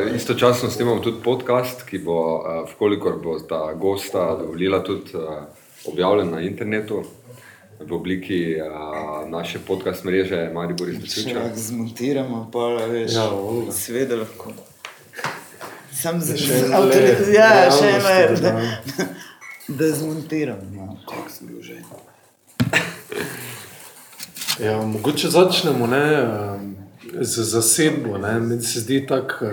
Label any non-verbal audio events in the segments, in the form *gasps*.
Ja, istočasno snemamo tudi podcast, ki bo, uh, vkolikor bo ta gosta dovolila, tudi uh, objavljen na internetu v obliki uh, naše podcast mreže Maribor iz Če Besuča. lahko zmontiramo, pa veš, Ja, ja, seveda lahko. Sam za Še en avtori- let Ja, še eno je, realnosti, da, da. da zmontiram. No. Kako sem bil že? Ja, mogoče začnemo ne, z zasedbo. Ne. Meni se zdi tako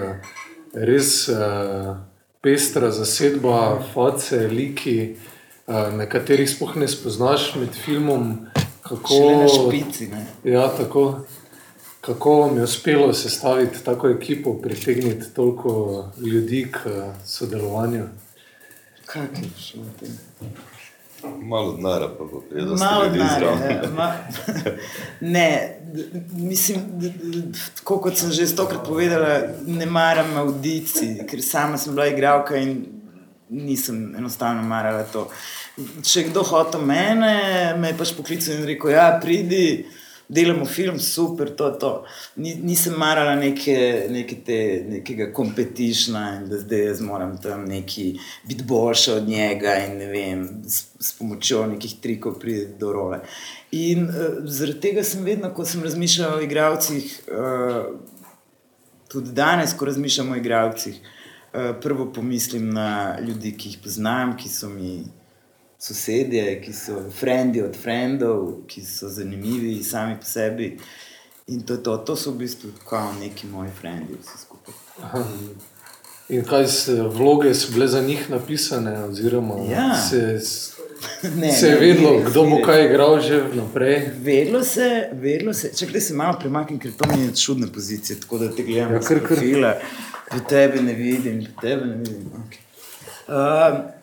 res uh, pestra zasedba, face, liki, uh, nekaterih sploh ne spoznaš med filmom. Kako, na špici. Ja, tako, kako vam je uspelo sestaviti tako ekipo, pritegniti toliko ljudi k uh, sodelovanju? Kaj je šlo? Malo denarja, pa bo prijedno Malo denarja. ja, ma- *laughs* Ne, mislim, tako kot sem že stokrat povedala, ne maram audicij, ker sama sem bila igralka in nisem enostavno marala to. Če kdo hotel mene, me je pač poklical in rekel: Ja, pridi, delamo film, super, to, to. Ni, nisem marala neke, neke te, nekega kompetišna in da zdaj jaz moram tam neki biti boljša od njega in ne vem, s, s pomočjo nekih trikov priti do role. In uh, zaradi tega sem vedno, ko sem razmišljala o igravcih, uh, tudi danes, ko razmišljam o igravcih, uh, prvo pomislim na ljudi, ki jih poznam, ki so mi sosedje, ki so frendi od frendov, ki so zanimivi sami po sebi. In to, to, to so v bistvu kao neki moji frendi, vsi skupaj. In kaj se vloge so bile za njih napisane, oziroma Ja. se, *laughs* Ne, se je ne, vedelo, ne, kdo bo ne. kaj igral že vnaprej. Vedlo se, vedlo se, če gledaj se malo premaknem, ker to mi je čudna pozicija, tako da te gledam Ja, kar, profila, po tebe ne vidim, po tebe ne vidim. Okay. Um,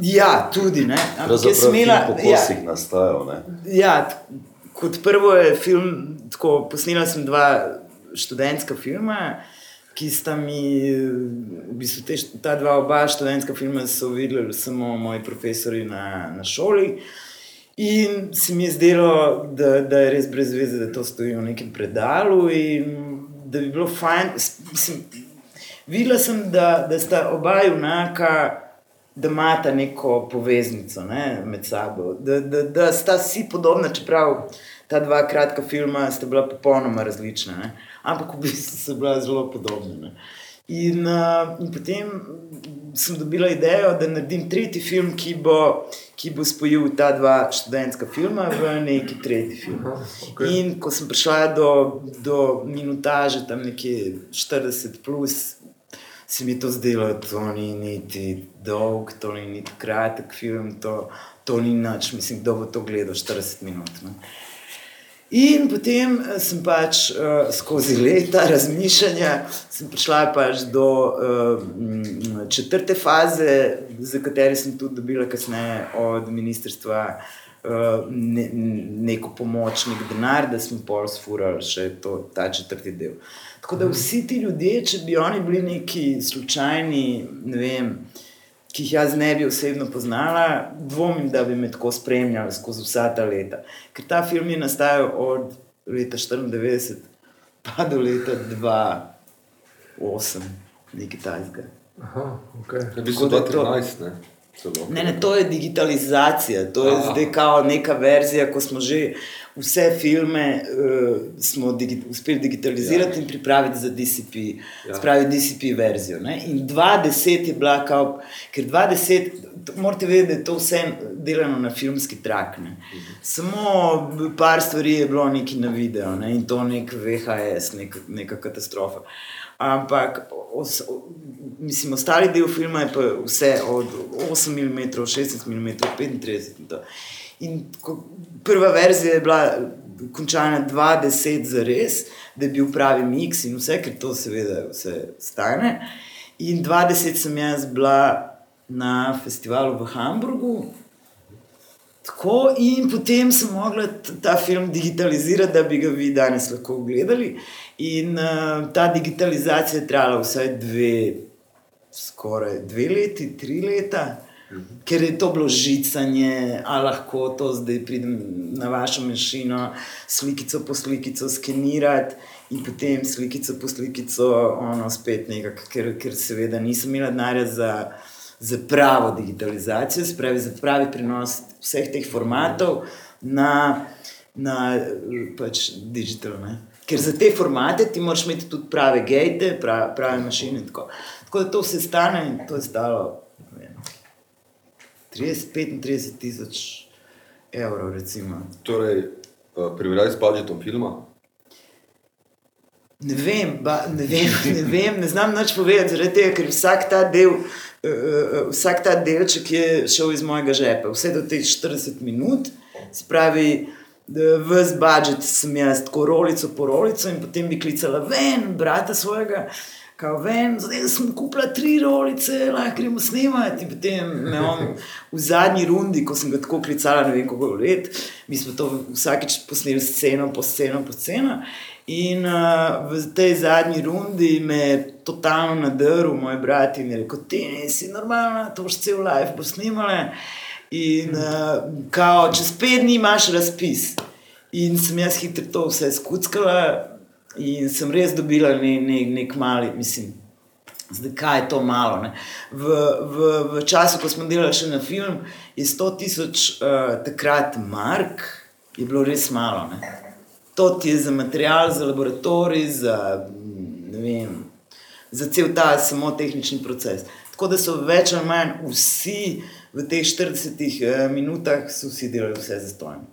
ja, tudi jaz film po ja, kosih nastajal, ne? ja, kot prvo je film, tako posnela sem dva študentska filma. Ki sta mi, v bistvu te, ta dva, oba študentska filma so videli samo moji profesori na, na šoli. In se mi je zdelo, da, da je res brez veze, da to stoji v nekem predalu. In da bi bilo fajn. Mislim, videla sem, da, da sta oba junaka, da imata neko poveznico ne, med sabo, da, da, da sta si podobna, čeprav ta dva kratka filma sta bila popolnoma različna. Ne. Ampak v bistvu so bila zelo podobna. Ne. In, uh, in potem sem dobila idejo, da naredim tretji film, ki bo, ki bo spojil ta dva študentska filma v neki tretji film. okej. In ko sem prišla do, do minutaže, tam nekje 40, plus, se mi to zdelo, to ni niti dolg, to ni niti kratek film, to, to ni nič, mislim, kdo bo to gledal 40 minut. Ne. In potem eh, sem pač uh, skozi leta razmišljanja prišla pač do uh, četrte faze, za katero sem tudi dobila kasneje od ministrstva uh, ne, neko pomoč, nek denar, da smo pol sfurali še to, ta četrti del. Tako da vsi ti ljudje, če bi oni bili neki slučajni, ne vem, ki jih jaz ne bi osebno poznala, dvomim, da bi me tako spremljali skozi vsa ta leta. Ker ta film je nastajal od leta 94 pa do leta 2008, nekaj tajskega. Aha, okay. V bistvu Tako da to- 2013, ne? Celo. Ne, ne, to je digitalizacija, to je Aha. zdaj kao neka verzija, ko smo že vse filme uh, smo digi uspeli digitalizirati ja. in pripraviti za DCP, Ja. spravi DCP verzijo. Ne? In 2010 je bila kao, ker 2010, to- morate vedeti, da je to vse delano na filmski trak. Ne? Samo par stvari je bilo neki na video ne? in to nek VHS, nek, neka katastrofa. Ampak, os, mislim, ostali del filma je pa vse od 8 mm, 16 mm, 35 in to. In ko, prva verzija je bila končana 20 za res, da je bil pravi miks in vse, ker to seveda vse stane. In 20 sem jaz bila na festivalu v Hamburgu. Tako, in potem sem mogla ta film digitalizirati, da bi ga vi danes lahko gledali. In uh, ta digitalizacija je trajala vsaj dve, skoraj dve leti, tri leta. Ker je to bilo žicanje, a lahko to zdaj pridem na vašo mašino, slikico po slikico skenirati in potem slikico po slikico, ono spet nekaj, ker, ker seveda nisem imela denarja za, za pravo digitalizacijo, se pravi za pravi prenos vseh teh formatov na, na pač digital. Ker za te formate ti moraš imeti tudi prave gate, prave, prave mašine. in Tako. tako da to vse stane in to je stalo ne vem, 30-35 tisoč evrov. Recimo. Torej, uh, primerjaj s budžetom filma. Ne vem, ba, ne, vem, *laughs* ne vem, ne znam nič povedati, zaradi tega, ker vsak ta del. Uh, vsak ta delček je šel iz mojega žepa, vse do teh 40 minut, spravi, vse budžet sem jaz, tako rolico po rolico, in potem bi klicala ven, brata svojega, kao ven, zdaj sem kupila tri rolice, lahko gremo snemati. In potem me on v zadnji rundi, ko sem ga tako klicala, ne vem koliko let, mi smo to vsakeč posneli sceno po sceno po sceno. In uh, v tej zadnji rundi me je totalno nadrl moj brat in je rekel: Ti nisi normalna, to boš cel life bo snimala. In uh, kao, čez pet dni imaš razpis. In sem jaz hitro to vse skuckala in sem res dobila ne, ne, nek mali, mislim. Zdaj, kaj je to malo? ne. V, v, v času, ko smo delali še na film, je 100 tisoč uh, takrat mark, je bilo res malo. Ne. To ti je za material, za laboratorij, za, vem, za cel ta samo tehnični proces. Tako da so več ali manj vsi v teh 40 eh, minutah, so vsi delali vse za stojno.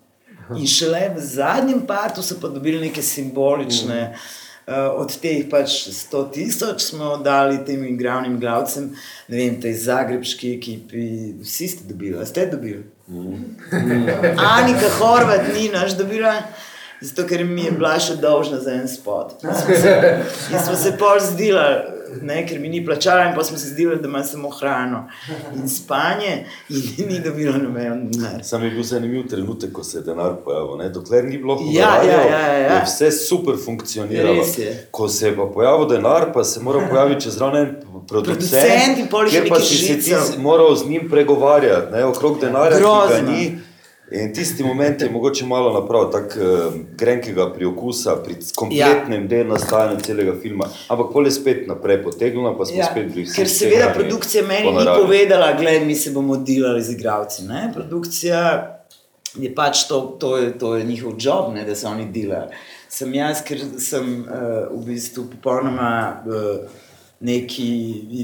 In šele v zadnjem partu so pa dobili neke simbolične. Uh, od teh pač 100 tisoč smo dali tem glavnim glavcem, ne vem, tej zagrebski ekipi, vsi ste dobili, a ste dobili. Mm. *laughs* Anika Horvat ni naš dobila, zato ker mi je bila še dolžna za en spot. In smo se, se pol zdela, ne, ker mi ni plačala, in pa smo se zdela, da ima samo hrano in spanje, in ni dobila noben denar. Sam je bil zanimiv trenutek, ko se je denar pojavil. Ne? Dokler ni bilo Ja, honorarjev, ja, ja, ja. je vse super funkcioniralo. Je. Ko se je pa pojavil denar, pa se mora pojaviti čez ravno en producent, Producent kjer pa si se ti moral z njim pregovarjati, ne? okrog denarja, ki ga Grozno. ni. In tisti moment je mogoče malo naprav, tako uh, grenkega priokusa pri kompletnem ja. delu nastajanja celega filma. Ampak pol je spet naprej potegnilo, pa smo ja. spet bili vsi. Ker seveda produkcija meni ni povedala, da mi se bomo delali z igravci. Ne? Produkcija je pač to, to, je, to je njihov job, ne, da se oni delajo. Sem jaz, ker sem uh, v bistvu popolnoma uh, neki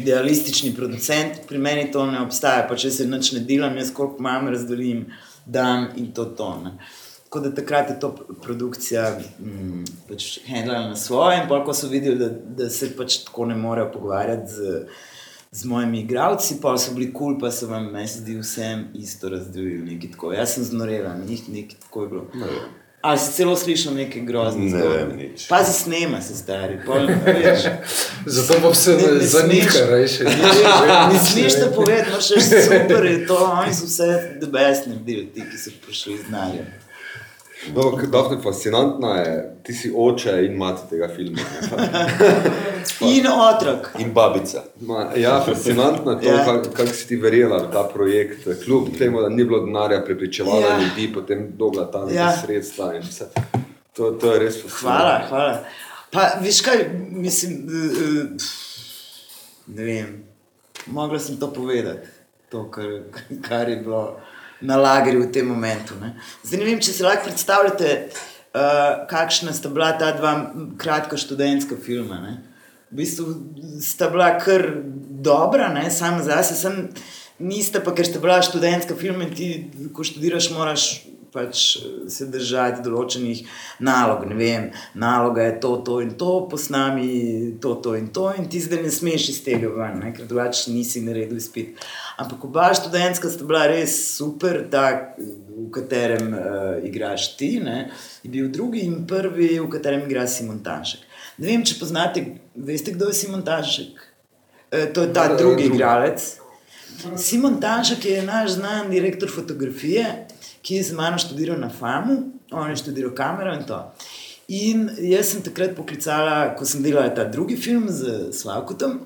idealistični producent, pri meni to ne obstaja. Pa če se nič ne delam, jaz koliko imam, razdelim, dam in to to. Ne. Tako da takrat je to pr- produkcija mm, pač handlala na svoje, in pol, ko so videli, da, da se pač tako ne morejo pogovarjati z, z mojimi igravci, pa so bili kul, cool, pa so vam, meni zdi, vsem isto razdelili. Jaz sem znorela, njih nekaj tako je bilo. Ne Ali si celo slišal nekaj groznega? Ne vem nič. Pazi, snema se stari. Pol, veš, *laughs* Zato pa vse Ne- ne zanika, smeš. rejše. *laughs* Ne smeš to povedati, imaš še super, je to, oni so vse the best naredili, ti, ki so prišli z znanjem. No, Dafne, fascinantna je, ti si oče in mati tega filma. *laughs* In otrok. In babica. Ma, ja, fascinantno je to, Ja. ja. kako kak si ti verjela v ta projekt. Kljub temu, da ni bilo denarja, prepričevala Ja. ja. ljudi, potem dobila ta neka Ja. ja. sredstva. To, to je res fascinantno. Hvala, hvala. Pa, veš kaj, mislim, eh, eh, ne vem, mogla sem to povedati, to, kar, kar je bilo na lagerju v tem momentu. Ne. Zdaj ne vem, če si lahko predstavljate, uh, kakšna sta bila ta dva kratka študentska filma. Ne. V bistvu sta bila kar dobra, ne, sama zase, sem, nista pa, ker sta bila študentska filma in ti, ko študiraš, moraš pač eh, se držati določenih nalog. Ne vem, naloga je to, to in to, posnami to, to in to, in ti zdaj ne smeš iz tega ven, ne, ker drugače nisi naredil izpit. Ampak oba študentska sta bila res super, tak, v katerem uh, igraš ti, ne, je bil drugi in prvi, v katerem igra Simon Tanšek. Ne vem, če poznate, veste, kdo je Simon Tanšek? E, to je ta Ja, drugi drugi. igralec. Simon Tanšek je naš znan direktor fotografije, ki je z mano študiral na FAMU, on je študiral kamero in to. In jaz sem takrat poklicala, ko sem delala ta drugi film z Slavkotom,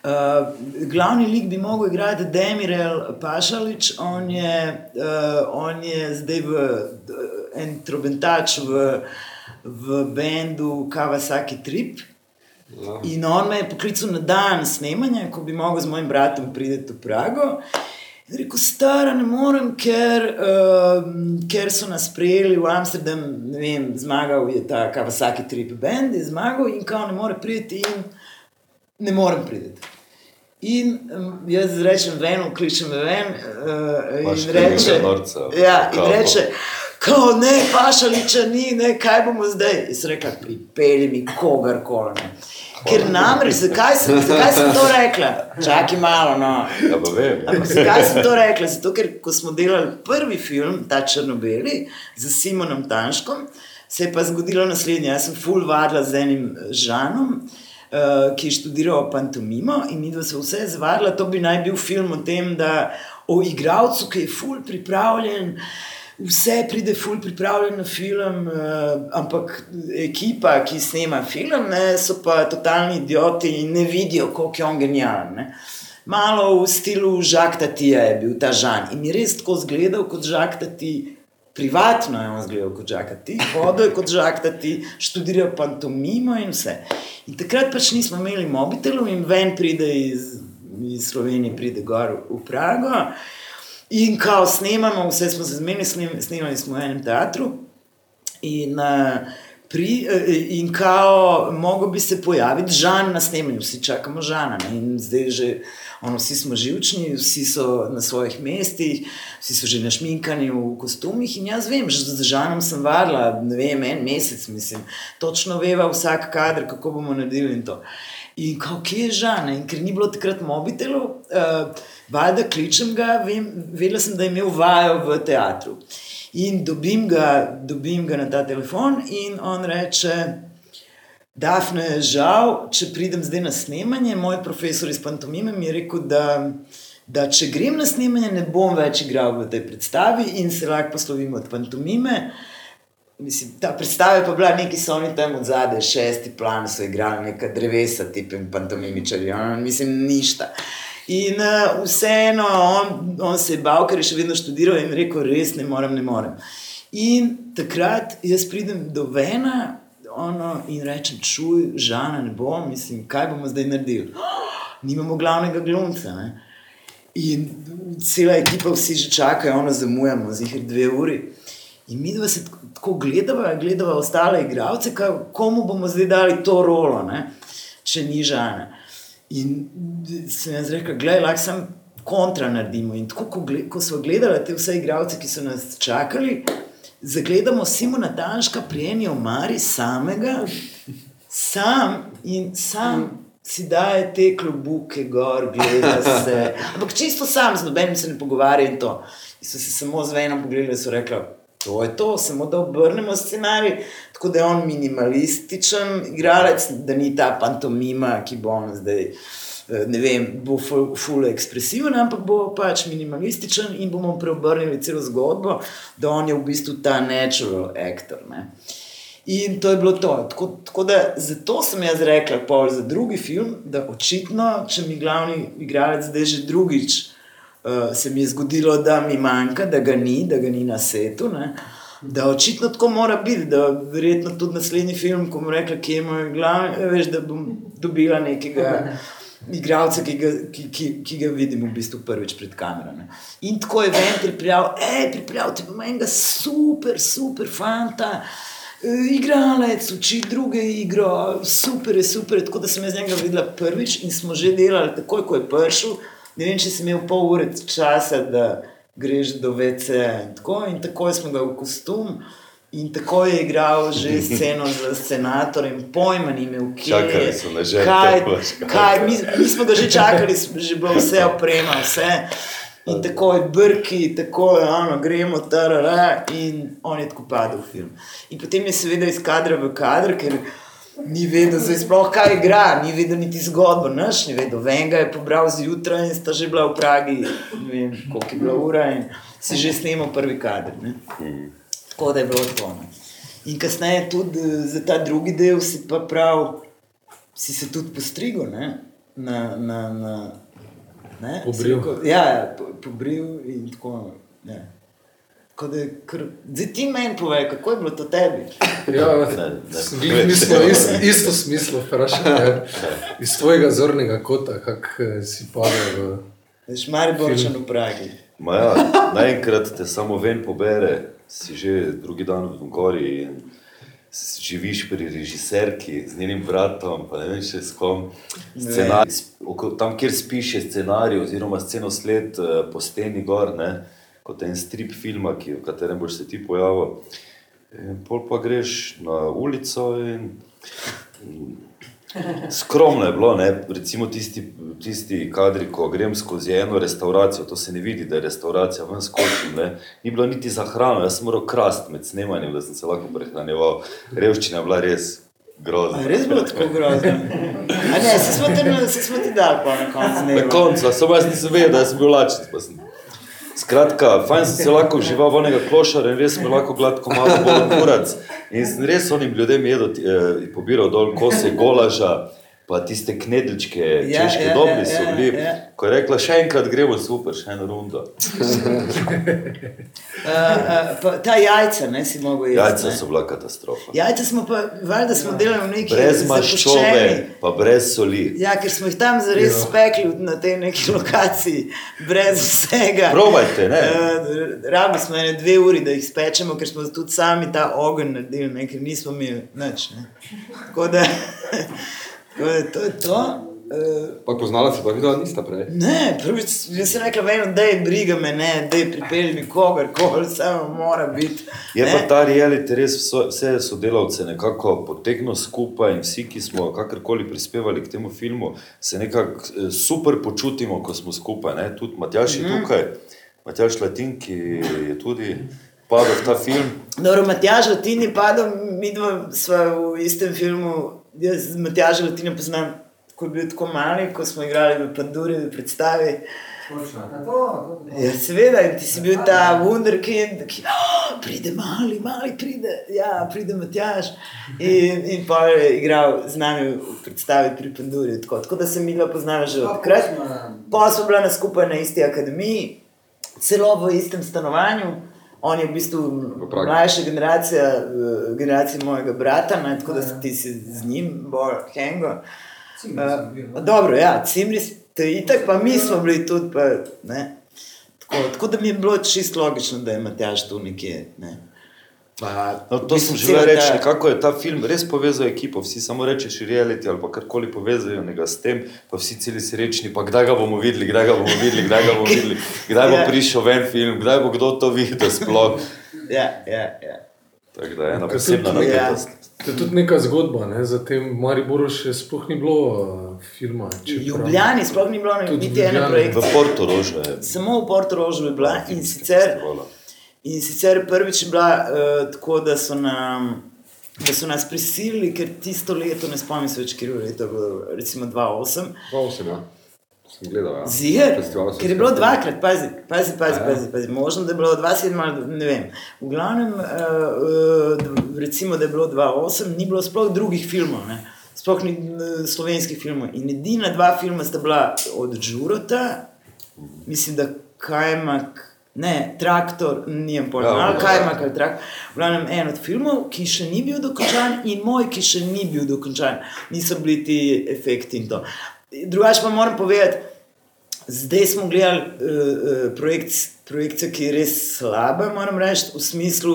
Uh, glavni lik bi mogel igrati Demirel Pašalič, on je, uh, on je zdaj v, en trobentač v, v bendu Kawasaki Trip. Ja. In on me je poklical na dan snemanja, ko bi mogel z mojim bratom priti v Prago. In rekel, stara, ne morem, ker, uh, ker so nas prijeli v Amsterdam, ne vem, zmagal je ta Kawasaki Trip Band, je zmagal in kao ne more priti in ne morem priti. In um, jaz rečem, ven, kličem me ven uh, in reče, norca ja, in reče, kao ne, pašaliča ni, ne, kaj bomo zdaj? Jaz sem rekla, pripelji mi kogarkoli. Ker namreč, zakaj sem, zakaj sem to rekla? Čakaj malo, no. Ja, vem. Ampak zakaj sem to rekla? Zato, ker ko smo delali prvi film, ta Črnobeli, z Simonom Tanškom, se je pa zgodilo naslednje. Jaz sem full vadila z enim eh, Žanom, uh, ki je študiral pantomimo in mi dva se vse zvadila. To bi naj bil film o tem, da o igravcu, ki je full pripravljen. Vse pride, ful pripravljen na film, uh, ampak ekipa, ki snema film, ne, so pa totalni idioti in ne vidijo, koliko je on genijalen. ne. Malo v stilu Žakta Tija je bil ta žan in je res tako zgledal kot Žakta Ti. Privatno je on zgledal kot Žakati, hodil je kot Žakati, študiral pantomimo in vse. In takrat pač nismo imeli mobitelov in ven pride iz, iz Slovenije, pride gor v Prago. In kao snemamo, vse smo se zmenili, snem- snemali smo v enem teatru. In, uh, pri, uh, in kao, mogo bi se pojaviti žan na snemanju, vsi čakamo žana. Ne? In zdaj že, ono, vsi smo živčni, vsi so na svojih mestih, vsi so že našminkani v kostumih. In jaz vem, že z žanom sem varila, ne vem, en mesec, mislim, točno veva vsak kader, kako bomo naredili in to. In kako kje je žan, in ker ni bilo takrat mobitelov, uh, valjda kličem ga, vem, vedela sem, da je imel vajo v teatru. In dobim ga, dobim ga na ta telefon, in on reče: Dafne, žal, če pridem zdaj na snemanje, moj profesor iz pantomime mi je rekel, da, da če grem na snemanje, ne bom več igral v tej predstavi in se lahko poslovim od pantomime. Mislim, ta predstava je pa bila neki so oni tam od zadaj, šesti plan so igrali, neka drevesa, tipem pantomimičarji, on, mislim, ništa. In uh, vseeno, on, on se je bal, ker je še vedno študiral in rekel, res ne morem, ne morem. In takrat jaz pridem do Vena ono, in rečem, čuj, žana ne bom, mislim, kaj bomo zdaj naredili. Oh, *gasps* nimamo glavnega glumca. Ne? In cela ekipa, vsi že čakajo, ono zamujamo, zihar dve uri. In mi dva se tako- gledava, gledava ostale igralce, komu bomo zdaj dali to rolo, ne? če ni žana. In sem jaz rekel, gledaj, lahko sem kontra naredimo. In tako, ko, ko smo gledali te vse igralce, ki so nas čakali, zagledamo Simona Tanška pri eni omari samega, sam in sam. Si daje te klobuke gor, gleda se. Ampak čisto sam, z nobenim se ne pogovarja in to. In so se samo z venom pogledali in so rekli, to je to, samo da obrnemo scenarij, tako da je on minimalističen igralec, da ni ta pantomima, ki bo on zdaj, eh, ne vem, bo ful, ful ekspresiven, ampak bo pač minimalističen in bomo preobrnili celo zgodbo, da on je v bistvu ta natural actor. Ne. In to je bilo to. Tako, tako da zato sem jaz rekla, pol za drugi film, da očitno, če mi glavni igralec zdaj že drugič uh, se mi je zgodilo, da mi manjka, da ga ni, da ga ni na setu. Ne? Da očitno tako mora biti, da verjetno tudi naslednji film, ko bom rekla, kje je moj glavni, veš, da bom dobila nekega *laughs* igralca, ki ga, ki, ki, ki ga vidim v bistvu prvič pred kamerami. In tako je ven pripravil, hej, pripravite pa enega super, super fanta. eh, Igralec, uči druge igro, super je, super. Tako da sem jaz njega videla prvič in smo že delali, takoj ko je prišel. Ne vem, če si imel pol ure časa, da greš do VC in tako. In tako smo ga v kostum. In tako je igral že *laughs* sceno z senatorjem, pojma ni imel, kje Čakali je. so na željo, *laughs* kaj, kaj. mi, mi smo ga že čakali, že bilo vse *laughs* oprema, vse. In tako je brki, tako je ono, gremo tarara in on je tako padel v film. In potem je seveda iz kadra v kadr, ker ni vedel, zdaj sploh kaj igra, ni vedel niti zgodbo, naš ni vedel. Venga je pobral zjutraj in sta že bila v Pragi, ne vem, koliko je bila ura in si že snemal prvi kader. Ne? Tako da je bilo to. Ne. In kasneje tudi eh, za ta drugi del si pa prav, si se tudi postrigel. Ne? na, na, na ne, Pobril. rekel- Ja, ja po, pobril in tako. Ja. Zdaj ti meni povej, kako je bilo to tebi. Ja, Ne, ne. sem glih mislil, ist, isto smislo vprašanje. Iz tvojega zornega kota, kako eh, si padel v... Veš, mari borčan v Pragi. Ma Ja, naenkrat te samo ven pobere, si že drugi dan v gori in živiš pri režiserki z njenim bratom, pa ne vem še s kom. Scenarij, tam, kjer spiš, je scenarij oziroma scenosled eh, po steni gor, ne, kot en strip filma, ki, v katerem boš se ti pojavil. In pol pa greš na ulico in Skromno je bilo, ne? recimo tisti, tisti kadri, ko grem skozi eno restauracijo, to se ne vidi, da je restauracija ven skočim. Ne? Ni bilo niti za hrano, jaz sem moral krasti med snemanjem, da sem se lahko prehranjeval. Revščina je bila res je res bilo tako grozno? A ne, se smo ti, se smo ti dali pa na koncu Na dneva. koncu, samo jaz nisem vedel, da sem bil lačen. pa sem- Skratka, fajn sem se lahko užival v onega klošara in res sem lahko gladko malo bolj kurac. In sem res onim ljudem jedel, eh, pobiral dol kose golaža, pa tiste knedelčke, Ja, češke ja, dobri ja, so ja, bili. ja. Ko je rekla, še enkrat gremo super, še eno rundo. Uh, *laughs* uh, pa ta jajca, ne si mogel jesti. Jajca ne. so bila katastrofa. Jajca smo pa, valjda smo delali v neki Brez maščobe, pa brez soli. Ja, ker smo jih tam zares Ja. spekli na tej neki lokaciji, brez vsega. Probajte, ne. Uh, Rabili smo ene dve uri, da jih spečemo, ker smo tudi sami ta ogenj naredili, ne, ker nismo imeli nič. Ne. Tako da, *laughs* da to je to. Uh, Pa poznala se pa videla nista prej. Ne, prvič sem rekla, vem, da je briga me, ne, da je pripelji mi kogarkoli, samo mora biti. Je ne. pa ta reality res vso- vse sodelavce nekako potegnil skupaj in vsi, ki smo kakorkoli prispevali k temu filmu, se nekako eh, super počutimo, ko smo skupaj. Ne? Tudi Matjaš je tukaj, Matjaš Latin, ki je tudi padel v ta film. Dobro, Matjaž Latin je padel, mi dva sva v istem filmu, jaz z Matjažem Latinom poznam, ko je bil tako mali, ko smo igrali v Panduri v predstavi. Ja, seveda, in ti si bil ta wunderkind, ki oh, pride mali, mali pride, ja, pride Matjaž. In, in pa je igral z nami v predstavi pri Panduri. Tako, tako da se mi dva poznava že od takrat. Pa smo bila na skupaj na isti akademiji, celo v istem stanovanju. On je v bistvu Pragi. mlajša generacija, eh, generacija mojega brata, ne, tako da si ti si z njim bolj hengo. Uh, dobro, ja, cimri ste itak, pa mi smo bili tudi. Pa, ne, tako, tako da mi je bilo čisto logično, da je Matjaž tu nekje. Ne. Pa, No, v to sem želel reči, ta- kako je ta film res povezal ekipo. Vsi samo rečeš reality ali pa karkoli povezanega s tem, pa vsi celi srečni, pa kdaj ga bomo videli, kdaj ga bomo videli, kdaj ga bomo *laughs* videli, kdaj bo Ja. prišel ven film, kdaj bo kdo to videl sploh. Ja, ja, ja. Tako da je ena posebna napetost. To je tudi neka zgodba, ne? za tem Mariboru še sploh ni bilo uh, filma. čeprav- Ljubljani sploh ni bilo niti ene projekcije. V Porto Rožu je. Samo v Porto Rožu je bila in sicer, festivala. In sicer prvič je bila uh, tako, da so, nam, da so nas prisilili, ker tisto leto, ne spomnim se več, kjer je leto, bilo, recimo 2008. Prav sem, ja. Sem gledal, ja. Ziger, sem ker je bilo dvakrat, pazi, pazi, pazi, ja? pazi, pazi. možno da je bilo 2007 ali ne vem. V glavnem, uh, uh, recimo, da je bilo 2008, ni bilo sploh drugih filmov, ne? sploh ni uh, slovenskih filmov. In edina dva filma sta bila od Žurota, mislim, da Kajmak. Ne, traktor, nijem pojma, Ja, ali ja. kajmak ali trak. V glavnem, en od filmov, ki še ni bil dokončan, in moj, ki še ni bil dokončan, niso bili ti efekti in to. Drugače pa moram povedati, zdaj smo gledali uh, projekt, projekcijo, ki je res slaba, moram reči, v smislu,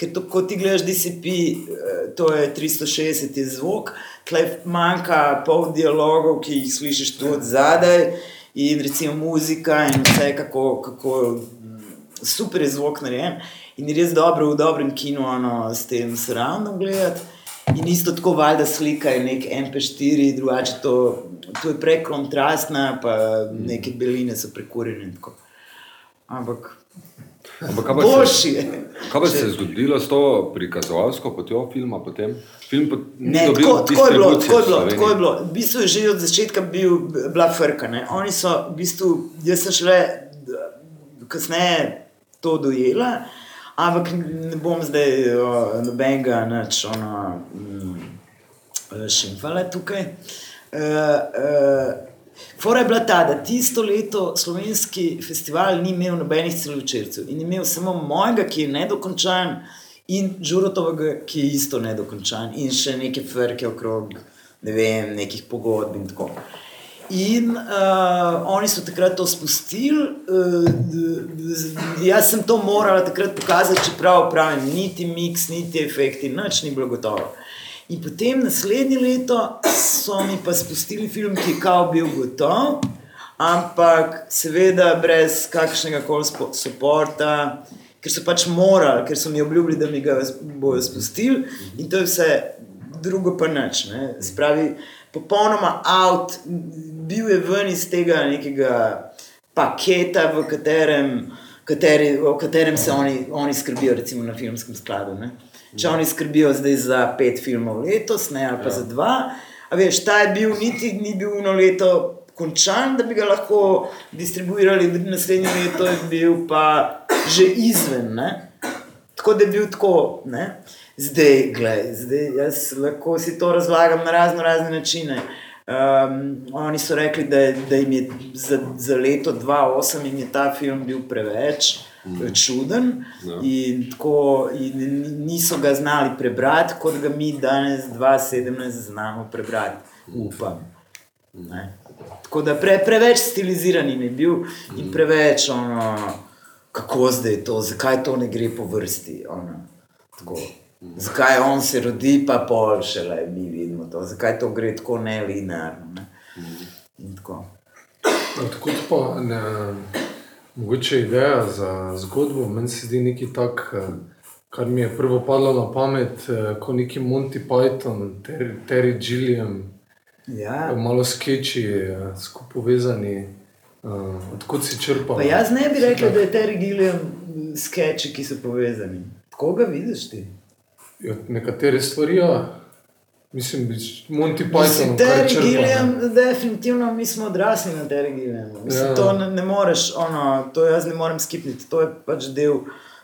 ker to, ko ti gledaš DCP, uh, to je 360 je zvok, tleh manjka pol dialogov, ki jih slišiš tu od zadaj, in recimo muzika in vse, kako, kako super je zvok narejen. In res dobro v dobrem kinu ono, s tem surroundom gledati. In isto tako, valjda slika je nek MP4, drugače to, to je prekontrastna, pa neke beline so prekurjene. Ampak Ampak kaj pa se-. Kaj pa se je zgodilo s to prikazovalsko potjo filma potem? Film pot, Ne, tako, tako, je bilo, tako, je bilo, tako je bilo. V bistvu je že od začetka bil, bila frka. Ne. Oni so, v bistvu, jaz sem šele kasneje to dojela, ampak ne bom zdaj nobenega ono, mm, šimfala tukaj. Uh, uh, Fora je bila ta, da tisto leto slovenski festival ni imel nobenih celovečercev in imel samo mojega, ki je nedokončan, in Žurotovega, ki je isto nedokončan, in še neke frke okrog, ne vem, nekih pogodb in tako. In uh, oni so takrat to spustili, uh, jaz sem to morala takrat pokazati, čeprav pravim, niti miks, niti efekti, nič ni bilo gotovo. In potem naslednje leto so mi pa spustili film, ki je kao bil gotov, ampak seveda brez kakršnega koli podporta, ker so pač morali, ker so mi obljubili, da mi ga bodo spustili, in to je vse, drugo pa nič. ne. Se pravi, popolnoma out, bil je ven iz tega nekega paketa, v katerem, kateri, o katerem se oni, oni skrbijo, recimo na filmskem skladu. Ne. Če oni skrbijo zdaj za pet filmov letos, ne ali pa ja. za dva. A veš, ta je bil, niti ni bil eno leto končan, da bi ga lahko distribuirali, naslednje leto je bil pa že izven. Ne? Tako da je bil tako. Ne? Zdaj, gledaj, zdaj jaz lahko si to razlagam na razno razne načine. Um, oni so rekli, da, je- da jim je za, za leto 2008 jim je ta film bil preveč mm. čuden Ja. in, tako, in niso ga znali prebrati, kot ga mi danes, 2017, znamo prebrati. Upam. Ne. Tako da pre, preveč stiliziran je bil in preveč ono, kako zdaj je to, zakaj to ne gre po vrsti. Ono, tako. Zakaj on se rodi, pa pol šele mi vidimo to, zakaj to gre tako nelinearno. Ne? In tako. Tako pa ne, mogoče ideja za zgodbo, meni se zdi nekaj tak, eh, kar mi je prvo padlo na pamet, eh, kot neki Monty Python, Terry, Terry Gilliam, Ja. malo skeči, eh, skupaj povezani. Uh, odkud si črpal? Pa jaz ne bi rekel, da je Terry Gilliam sketchi, ki so povezani. Koga vidiš ti? Ja, Nekatere stvari, ja. mislim, bi Monty Python. Terry Gilliam, definitivno mi smo odrasli na Terry Gilliamu. Mislim, Ja. To ne, ne moreš, ono, to jaz ne morem skipniti, to je pač del,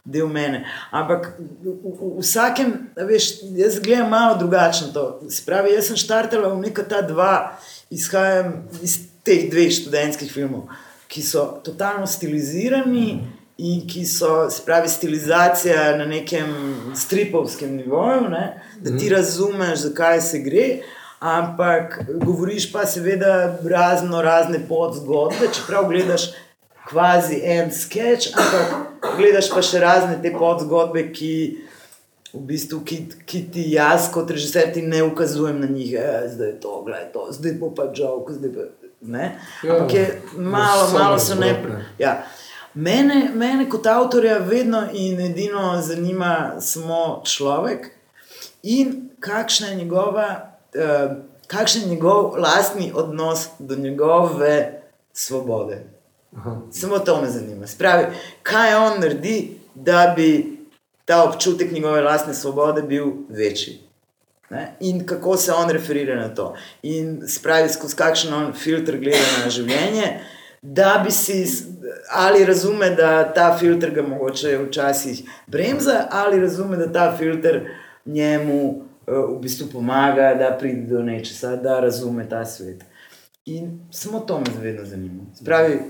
del mene. Ampak v, v, v vsakem, veš, jaz gledam malo drugače na to. Se pravi, jaz sem štartala v neka ta dva, izhajam iz teh dveh študentskih filmov, ki so totalno stilizirani. In ki so, se pravi, stilizacija na nekem stripovskem nivoju, ne? da ti razumeš, zakaj se gre, ampak govoriš pa seveda razno razne podzgodbe, čeprav gledaš kvazi en sketch, ampak gledaš pa še razne te podzgodbe, ki, v bistvu, ki, ki ti jaz kot režiser ti ne ukazujem na njih, e, zdaj je to, gledaj to, zdaj bo pa žal, zdaj pa ne. Ja, Ampak je malo, samo malo so ne. Ja. Mene, mene kot avtorja vedno in edino zanima samo človek in kakšna je njegova, uh, kakšen je njegov lastni odnos do njegove svobode. Aha. Samo to me zanima. Spravi, kaj on naredi, da bi ta občutek njegove lastne svobode bil večji. Ne? In kako se on referira na to. In spravi, skozi kakšen on filter gleda na življenje, da bi si, ali razume, da ta filter ga mogoče včasih bremza, ali razume, da ta filter njemu eh, v bistvu pomaga, da pride do nečesa, da razume ta svet. In samo to me vedno zanima. Spravi,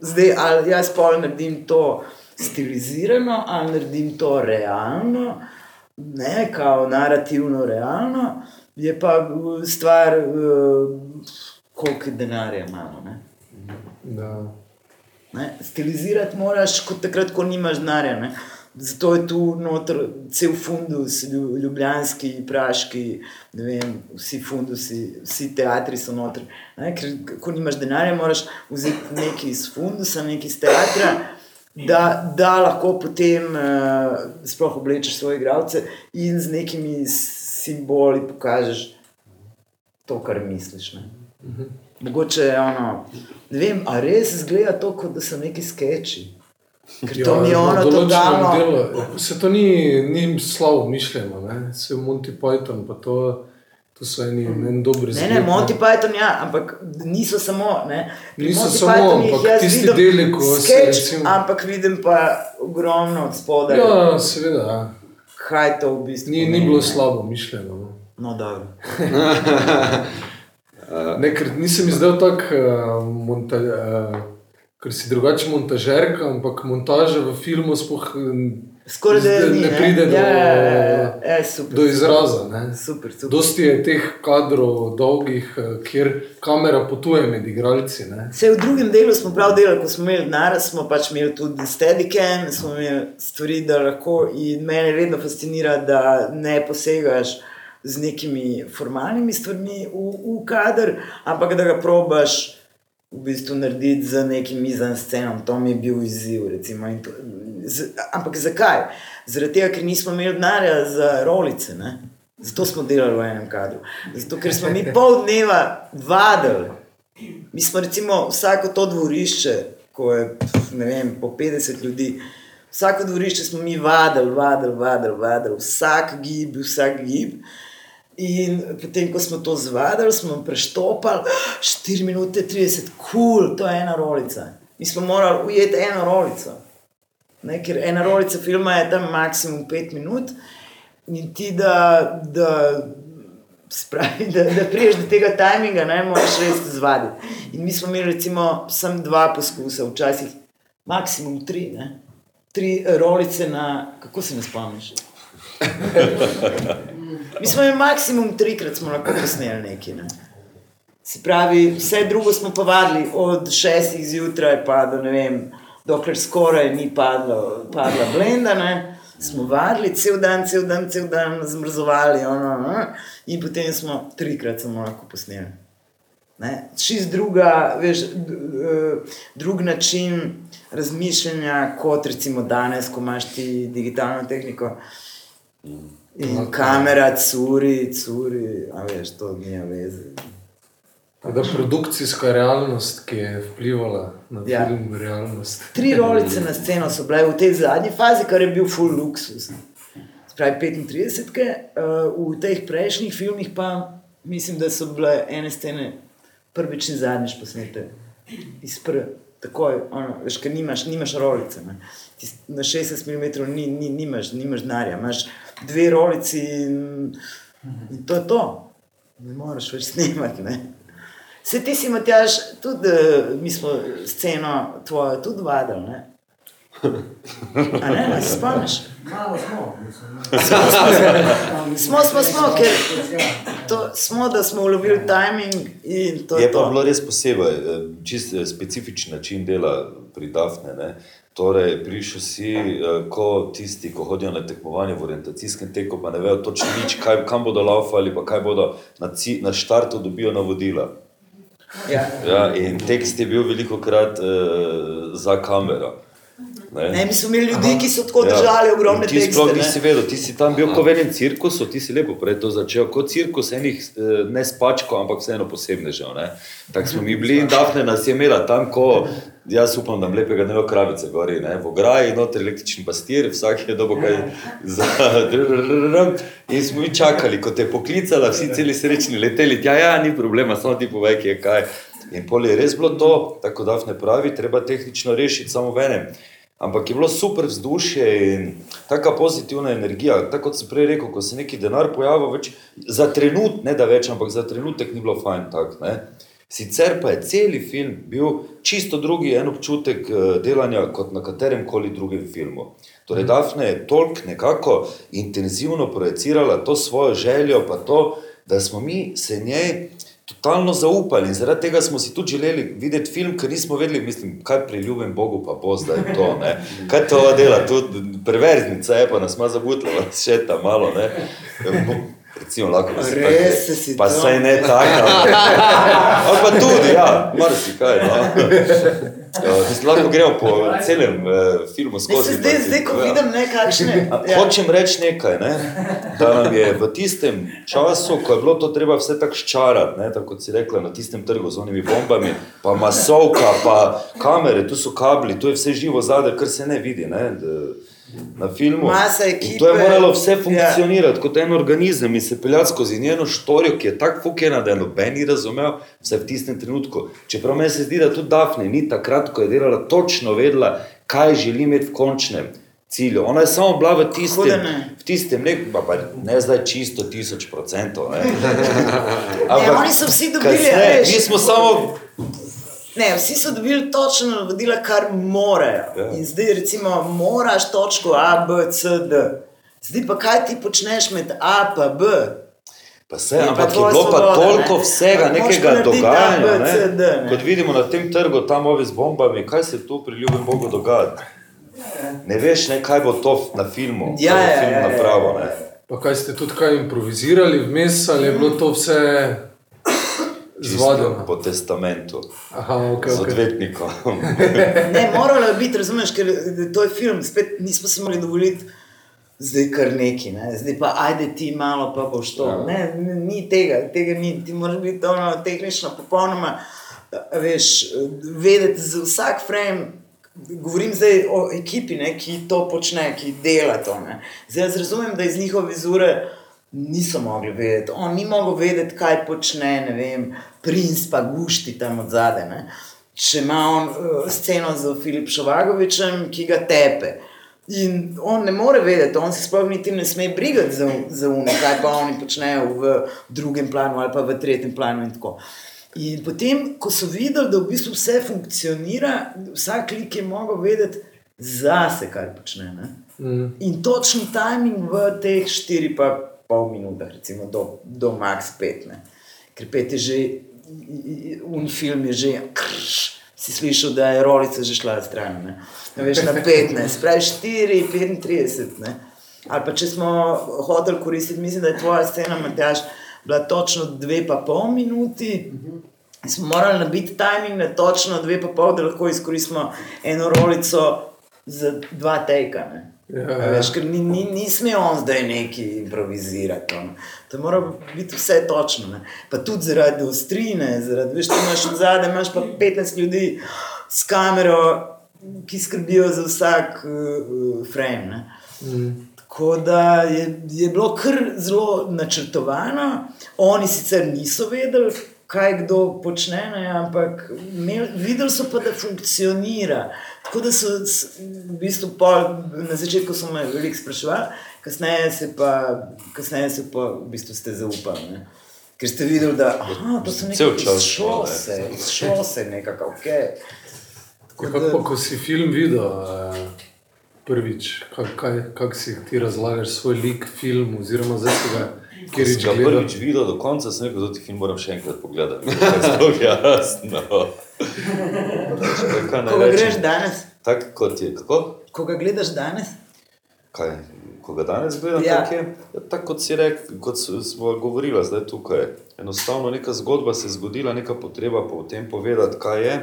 zdaj ali jaz pol naredim to stilizirano, ali naredim to realno, ne kao narativno realno, je pa stvar, uh, koliko denarja imamo. Ne? Da. Ne? Stilizirati moraš kot takrat, ko nimaš denarja. ne. Zato je tu noter cel fundus, lju- ljubljanski, praški, vem, vsi fundusi, vsi teatri so noter. Ne? Ker ko nimaš denarja, moraš vzeti nekaj iz fundusa, nekaj iz teatra, da, da lahko potem uh, sploh oblečeš svoje igralce in z nekimi simboli pokažeš to, kar misliš. Ne? Mogoče je ono, ne vem, a res zgleda to, kot da so neki sketchi. Ker to mi je ono totalno. delu- Se to ni, ni slabo mišljeno, ne? se Monty Python, pa to, to so eni, en dobri Ne, ne, Monty Python, ja, ampak niso samo. Niso Monty samo, Pythonih ampak jaz tisti vidim deli, ko se sketch, recimo- Ampak vidim pa ogromno od spodaj. Ja, seveda, ja. Kaj to v bistvu ni, ni pomeni, bilo ne. slabo mišljeno. No. No, *laughs* dobro. Ne, ker nisem izdal tako, uh, monta, uh, ker si drugače montažerka, ampak montaža v filmu sploh eh, Skoraj da ni, ne ne? pride do, Ja, ja, ja, ja. Ja, super, do izraza. Ne. Super, super. Dosti je teh kadrov dolgih, eh, kjer kamera potuje med igralci. Ne. Vse v drugem delu smo prav delali, ko smo imeli denar, smo pač imeli tudi steadicam, smo imeli stvari, da lahko. In mene vedno fascinira, da ne posegaš z nekimi formalnimi stvarmi v, v kader, ampak da ga probaš v bistvu narediti z nekim izven scenom. To mi je bil izziv. Recimo, to, z, ampak zakaj? Zaradi tega, ker nismo imeli denarja za rolice. Ne? Zato smo delali v enem kadru. Zato, ker smo mi pol dneva vadili. Mi smo recimo vsako to dvorišče, ko je vem, po 50 ljudi, vsako dvorišče smo mi vadili, vadili, vadili, vadili, vsak gib, vsak gib. In potem, ko smo to zvadili, smo preštopali 4 minute 30, kul, cool, to je ena rolica. Mi smo morali ujeti eno rolico. Ne, ker ena rolica filma je tam maksimum 5 minut, in ti da, da Spravi, da, da priješ do tega tajminga, ne moreš res zvaditi. In mi smo imeli, recimo, samo dva poskusa, včasih maksimum tri, ne? tri rolice na, kako se ne spomniš. *laughs* Mi smo imeli maksimum trikrat, lahko posneli nekaj. Ne? Se pravi, vse drugo smo pa vadili od šestih zjutraj, pa do ne vem, dokler skoraj ni padlo, padla blenda. Ne? Smo vadili cel dan, cel dan, cel dan, zmrzovali, ono, ono, in potem smo trikrat samo lahko posneli. Čist druga, veš, drug način razmišljanja, kot recimo danes, ko imaš ti digitalno tehniko. In kamera, curi, curi, a veš, to nima veze. Da produkcijska realnost, ki je vplivala na Ja. film, realnost. Tri rolice na sceno so bile v tej zadnji fazi, kar je bil full luksus. Spravi 35, uh, v teh prejšnjih filmih pa mislim, da so bile ene scene prvič in zadnjič posnete. Iz prve, takoj, ono, veš, ker nimaš, nimaš rolice. Ne. Na 60 mm ni, ni, nimaš, nimaš denarja, imaš dve rolici in, in to je to. Ne moreš več snemati. Ne. Se ti si, Matjaš, tudi eh, mi smo sceno tvojo tudi vadili, ne? A ne, a se spomniš? Malo smo, mislim. *laughs* Smo, smo, smo, ker to smo, da smo ulovili timing in to je, Je pa to. bilo res posebej, eh, čist eh, specifičen način dela pri Dafne. Ne? Torej, prišel si eh, kot tisti, ko hodijo na tekmovanje v orientacijskem teku, pa ne vejo točno nič, kaj, kam bodo laufali, pa kaj bodo na, ci, na štartu dobijo navodila. Ja. Ja, in tekst je bil veliko krat uh, za kamero. Ne, mi smo imeli ljudi, ki so tako Ja. držali ogromne In Ti sploh ne. nisi vedel, ti si tam bil kot v enem cirkusu, ti si lepo prej to začel, kot cirkus enih eh, ne spačko, ampak vseeno posebnežev. ne. Tako smo mi bili in Dafne nas je imela tam, ko jaz upam, da nam lepega ne bo kravice gori, ne. v ograji, noter električni pastir, vsak je dobo kaj za *laughs* in smo mi čakali, ko te je poklicala, vsi celi srečni leteli, ja, ja, ni problema, samo ti povej, kje je kaj. In pol je res bilo to, tako da ne pravi, treba tehnično rešiti samo v enem. Ampak je bilo super vzdušje in tako pozitivna energija. Tako kot sem prej rekel, ko se neki denar pojavil, več, za trenutek, ne da več, ampak za trenutek ni bilo fajn. Tak, ne. Sicer pa je cel film bil čisto drugi en občutek eh, delanja kot na katerem koli drugem filmu. Torej, Dafne je toliko nekako intenzivno projicirala to svojo željo, pa to, da smo mi se njej totalno zaupali in zaradi tega smo si tudi želeli videti film, ker nismo vedeli, mislim, kaj pri ljubem Bogu pa bo zdaj to. Ne? Kaj to dela, tudi perverznica je, pa nas ima zabutila, *laughs* še ta malo. Recimo, lahko bi se Res tako- si Pa to. saj ne tako. *laughs* Ali pa tudi, ja, marsikaj. No. *laughs* Mislim, lahko gremo po celem uh, filmu Ne, skozi. se zdaj, zdaj, ko Ja. vidim nekakšne. Ja. Hočem reči nekaj, ne? da nam je v tistem času, ko je bilo to treba vse tako ščarati, ne? tako kot si rekla, na tistem trgu z onimi bombami, pa masovka, pa kamere, tu so kabli, tu je vse živo zadaj, kar se ne vidi ne? D- na filmu. Masa In ekipe. to je moralo vse Ja. funkcionirati ja. kot en organizem in se peljati skozi njeno štorijo, ki je tako fukena, da je noben ni razumel, vse v tistem trenutku. Čeprav meni se zdi, da tudi Dafne ni takrat, ko je delala, točno vedela, kaj želi imeti v končnem. cilju. Ona je samo bila v tistem, v tistem ne, pa, ne zdaj čisto tisoč procentov. ne. *laughs* Ne, oni so vsi dobili, kasneje, veš. Mi smo samo Ne, vsi so dobili točno navodila, kar morajo. Ja. In zdaj, recimo, moraš točko A, B, C, D. Zdaj pa kaj ti počneš med A in B? Pa se, Je pa ampak je bilo pa svoboda, toliko ne. vsega, nekega pa narediti dogajanja. A, B, C, D, Ne? ne. Kot vidimo na tem trgu, tam ovi z bombami, kaj se tu pri ljubem Bogu dogaja. Ne veš, ne, kaj bo to na filmu, Ja, ja, film ja, ja. napravo. Ne? Pa kaj ste tudi kaj improvizirali vmes, ali je bilo to vse Čisto zvodeno? Po testamentu, Aha, ok, z ok. odvetnikom. *laughs* Ne, moralo je biti, razumeš, ker to je film, spet nismo si mogli dovoliti. Zdaj kar neki, ne? zdaj pa ajde ti malo, pa boš to. Ja. Ne, ni tega, tega ni, ti moraš biti ono tehnično popolnoma, veš, vedeti za vsak frame. Govorim zdaj o ekipi, ne, ki to počne, ki dela to. Ne. Zdaj jaz razumem, da iz njihove vizure niso mogli vedeti. On ni mogel vedeti, kaj počne, ne vem, princ pa gušti tam od zadaj. Če ima on uh, sceno z Filip Šovagovičem, ki ga tepe. In on ne more vedeti, on se sploh niti ne sme brigati za, za uno, kaj pa oni počnejo v drugem planu ali pa v tretjem planu in tako. In potem, ko so videli, da v bistvu vse funkcionira, vsak lik je mogel vedeti zase, kaj počne. Ne? Mm. In točni timing v teh 4 pa pol minutah, recimo do, do max 5. Ne? Ker pet je že, un film je že, krš, si slišal, da je rolica že šla stran. Ne? Ne veš, na 15, pravi 4, 35. Ne? Ali pa če smo hoteli koristiti, mislim, da je tvoja scena, Matjaš, bila točno dve pa pol minuti. In smo morali nabiti timing na točno dve pa pol, da lahko izkoristimo eno rolico za dva teka. Ne? Ja, A ja. Veš, ker ni, ni, ni smel on zdaj neki improvizirati. ono. To mora biti vse točno. Ne? Pa tudi zaradi ostrine, zaradi, veš, ti imaš zadaj, imaš pa 15 ljudi s kamero, ki skrbijo za vsak uh, frame. Ne? Mm. Tako da je, je bilo kar zelo načrtovano, oni sicer niso vedeli, kaj kdo počne, ne, ampak imel, videli so pa, da funkcionira. Tako da so v bistvu pol, na začetku so me veliko spraševali, kasneje se pa, kasneje se pa v bistvu ste zaupali. Ne. Ker ste videli, da aha, to so Cel nekaj čas, šose, iz šose nekako, ok. Ja, kako pa, ko si film videl eh, prvič, kako kaj, kak si ti razlagaš svoj lik, film, oziroma zdaj si ga Ker sem ga prvič videl do konca, sem rekel, da ti film moram še enkrat pogledati. *laughs* Zelo jasno. Kaj naj rečem? greš danes, Tako kot je. Kako? ko ga gledaš danes, Kaj? Ko ga danes gledam, Ja. ja. tako je. Ja, tako kot si rekel, kot smo govorili zdaj tukaj. Enostavno neka zgodba se je zgodila, neka potreba po tem povedati, kaj je,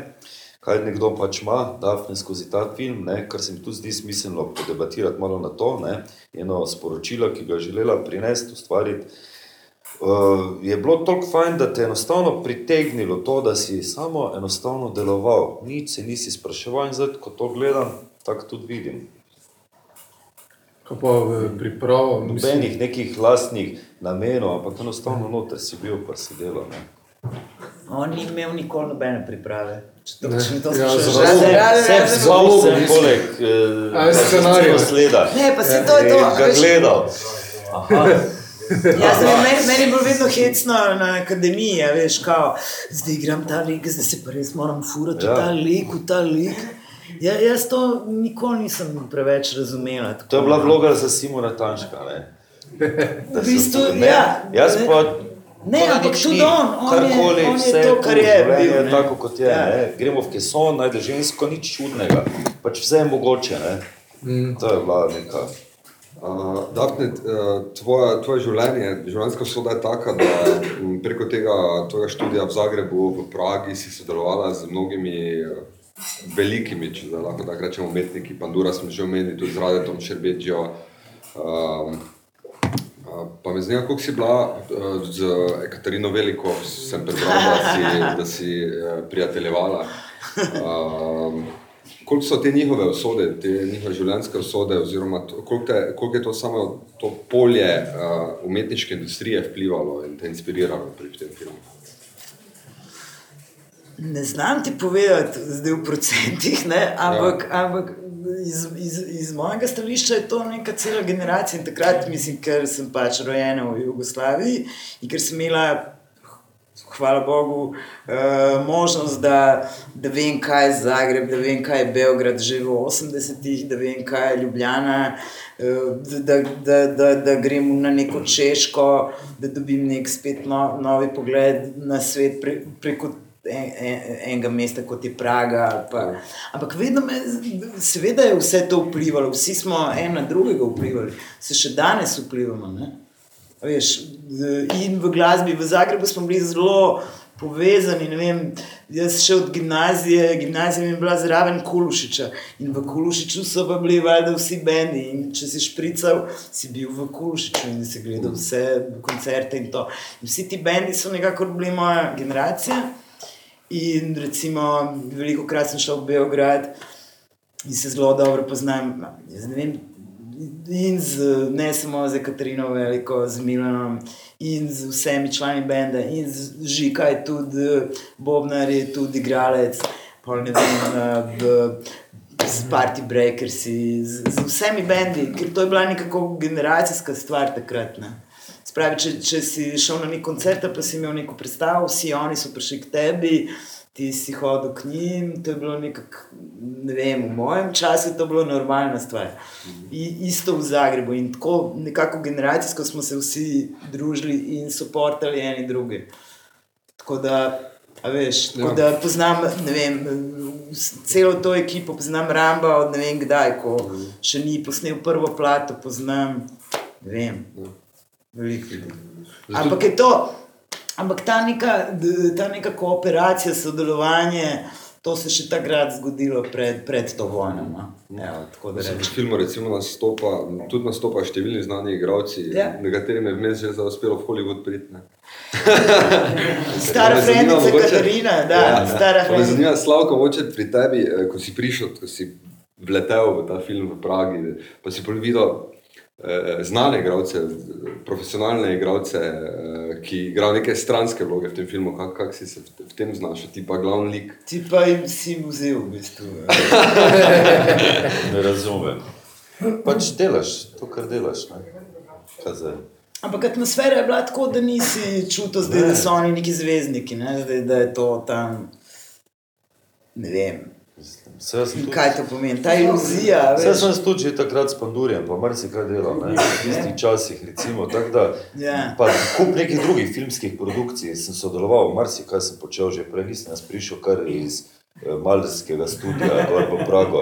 kaj nekdo pač ima, Dafne skozi ta film, ne, kar se mi tu zdi smiselno podebatirati malo na to, ne, eno sporočilo, ki ga je želela prinesti, ustvariti. Uh, je bilo toliko fajn, da te je enostavno pritegnilo to, da si samo enostavno deloval, nič se nisi spraševal in zdaj, ko to gledam, tako tudi vidim. Kaj pa v pripravo? mislim- Nobenih nekih lastnih namenov, ampak enostavno noter si bil, pa si delal. Ne. On ni imel nikoli nobene priprave. Če to, Ne. če to Ja, zelo- vse mislim. poleg A, scenarija. sleda. Ne, pa si to je to. In a ga gledal. Aha. Ja, zdaj, meni, meni je bilo vedno hecno na akademiji, a veš, kao, zdaj igram ta lik, zdaj se pa res moram furati ja. Ja. v ta lik, v ta lik. Ja, jaz to nikoli nisem preveč razumela. tako To je bila vloga za Simona Tanška. Ne. *laughs* V sem bistvu, ne, ja. Jaz Ne. pa. Ne, pa ampak tudi on, on je- Karkoli, on je vse to, kar je bil, ne. tako kot je. Ja. Ne. Gremo v keson, najde žensko, nič čudnega. Pač vse je mogoče. Ne. Mm. To je bila neka. Uh, Dafne, uh, tvoje, tvoje življenje, življenjska soda je taka, da m, preko tega tvojega študija v Zagrebu, v Pragi, si sodelovala z mnogimi uh, velikimi, če zdaj lahko tako rečemo, umetniki. Pandura smo že omenili, tudi z Radetom Šerbedžijo. Um, uh, pa me zanima, koliko si bila uh, z Ekaterino Veliko, sem prebral, da si, da si uh, prijateljevala. Um, Koliko so te njihove usode, te njihove življenjske usode, oziroma koliko, te, koliko je to samo to polje uh, umetniške industrije vplivalo in te inspiriralo pri tem filmu? Ne znam ti povedati, zdaj v procentih, ne, ampak, ja. ampak iz, iz, iz mojega stališča je to neka cela generacija in takrat, mislim, ker sem pač rojena v Jugoslaviji in ker sem imela. Hvala Bogu, uh, možnost, da, da vem, kaj je Zagreb, da vem, kaj je Beograd, že v 80-ih, da vem, kaj je Ljubljana, uh, da, da, da, da grem na neko češko, da dobim nek spet no, novi pogled na svet pre, preko en, en, enega mesta, kot je Praga. Pa. Ampak vedno me, seveda je vse to vplivalo, vsi smo en na drugega vplivali, se še danes vplivamo. Ne? Veš, in v glasbi v Zagrebu smo bili zelo povezani. Vem, jaz še od gimnazije, gimnazija mi je bila zraven Kulušiča in v Kulušiču so pa bili valjda vsi bendi. In če si šprical, si bil v Kulušiču in si gledal vse koncerte in to. In vsi ti bendi so nekako bili moja generacija. In recimo, veliko krat sem šel v Beograd in se zelo dobro poznam. Vem, in z, ne samo z Katarino, veliko z Milanom, in z vsemi člani benda, in z Žika je tudi Bobnar, je tudi igralec, pa ne vem, v, z Party Breakers, z, z vsemi bendi, ker to je bila nekako generacijska stvar takrat. Ne. Spravi, če, če si šel na nek koncert, pa si imel neko predstavo, vsi oni so prišli k tebi, ti si hodil k njim. To je bilo nekako, ne vem, v mojem času je to bilo normalna stvar. I, isto v Zagrebu in tako nekako generacijsko smo se vsi družili in soportali eni druge. Tako da, veš, tako da poznam, ne vem. Celo to ekipo poznam, Ramba, od ne vem kdaj, ko še ni posnel prvo plato, poznam, ne vem. Veliko ljudi. Ampak je to, ampak ta neka, ta neka kooperacija, sodelovanje, to se je še takrat zgodilo pred, pred to vojno. no. Evo, tako da V rečem. filmu recimo nastopa, tudi nastopa številni znani igralci, Ja. nekaterim je vmes že uspelo v Hollywood priti. ne. *laughs* Stara Me frendica mogoče- Katarina, da, Ja, stara pa Me frendica. zanima, Slavko, moče pri tebi, eh, ko si prišel, ko si vletel v ta film v Pragi, pa si pol videl znane igralce, profesionalne igralce, eh, ki igrajo neke stranske vloge v tem filmu. Kako kak si se v, tem znašel, ti pa glavni lik? Ti pa jim si vzel, v bistvu. *laughs* Ne razumem. Pač delaš to, kar delaš. Ne? Ampak atmosfera je bila tako, da nisi čutil, zdaj, da so oni neki zvezdniki, ne? zdaj, da je to tam. Ne vem, Jaz sem tudi- kaj to pomeni. Ta iluzija. Veš. sem tudi že takrat s Pandurjem, pa marsikaj delal, ne, v tistih časih, recimo, tako da, Ja. pa kup nekih drugih filmskih produkcij sem sodeloval, marsikaj sem počel že prej, nisem jaz prišel kar iz eh, Malderskega studia, gor v Prago,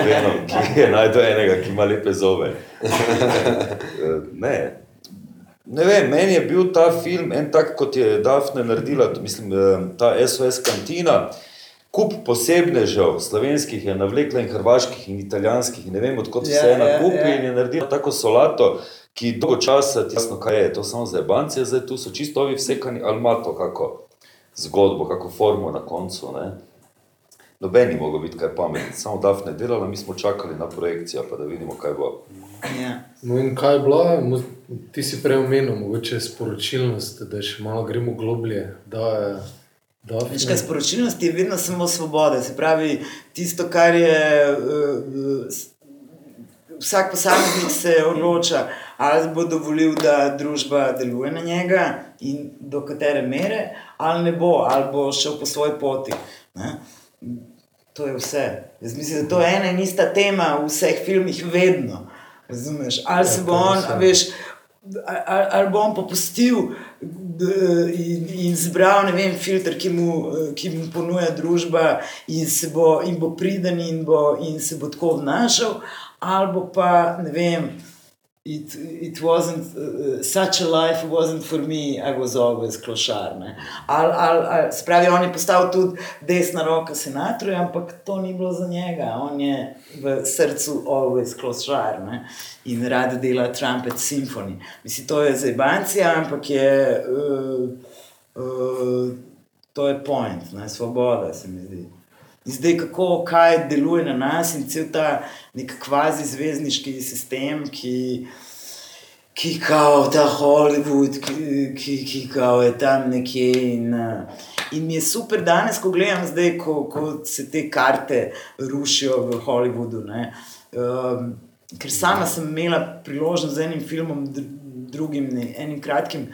vedno, ki je najdel enega, ki ima lepe zove. *laughs* Eh, Ne, Ne vem, meni je bil ta film en tak, kot je Dafne naredila, mislim, eh, ta SOS kantina. Kup posebnežev, slovenskih je navlekla in hrvaških in italijanskih, in ne vem, odkot Ja, vse je na ja, kupi ja. in je naredila tako solato, ki dolgo časa, ti jasno, kaj je, to samo za ebance, zdaj tu so čisto ovi vsekani, ali ima to kako zgodbo, kako formo na koncu, ne. Noben ni mogel biti kaj pameten, samo Dafne je delala, mi smo čakali na projekcijo, pa da vidimo, kaj bo. Ja. No in kaj je bilo, ti si prej omenil, mogoče sporočilnost, da še malo gremo globlje. Da, je- Veš, kaj sporočilnost je vedno samo svoboda. Se pravi, tisto, kar je. Uh, vsak posameznik se odloča, ali bo dovolil, da družba deluje na njega in do katere mere, ali ne bo, ali bo šel po svoji poti. Ne? To je vse. Jaz mislim, da to je ena in ista tema v vseh filmih, vedno. Razumeš? Ali se bo to on, veš, ali, ali bo on popustil in, in zbral vem, filter, ki mu, ki mu ponuja družba, in, se bo, in bo priden in, bo, in se bo tako obnašal, ali pa ne vem. It, it wasn't uh, such a life, wasn't for me, I was always klošar. ne. Ali, ali, ali, spravi, on je postal tudi desna roka senatorja, ampak to ni bilo za njega. On je v srcu always klošar ne. in rad dela Trumpet Symphony. Mislim, to je zebancija, ampak je, uh, uh, to je point, ne, svoboda se mi zdi. In zdaj, kako kaj deluje na nas in cel ta nek kvazi zvezdniški sistem, ki, ki kao ta Hollywood, ki, ki, ki kao je tam nekje in, eh, In mi je super danes, ko gledam zdaj, ko, ko se te karte rušijo v Hollywoodu. Um, ker sama sem imela priložnost z enim filmom, drugim, ne, enim kratkim.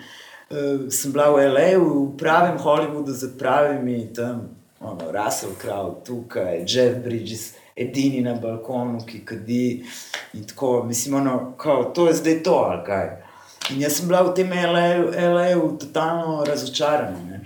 Uh, sem bila v L.A., v pravem Hollywoodu, z pravimi tam, ono, Russell Crowe, tukaj, Jeff Bridges, edini na balkonu, ki kadi. In tako, mislim, ono, kao, to je zdaj to, ali kaj. In jaz sem bila v tem L.A.U. totalno razočarana.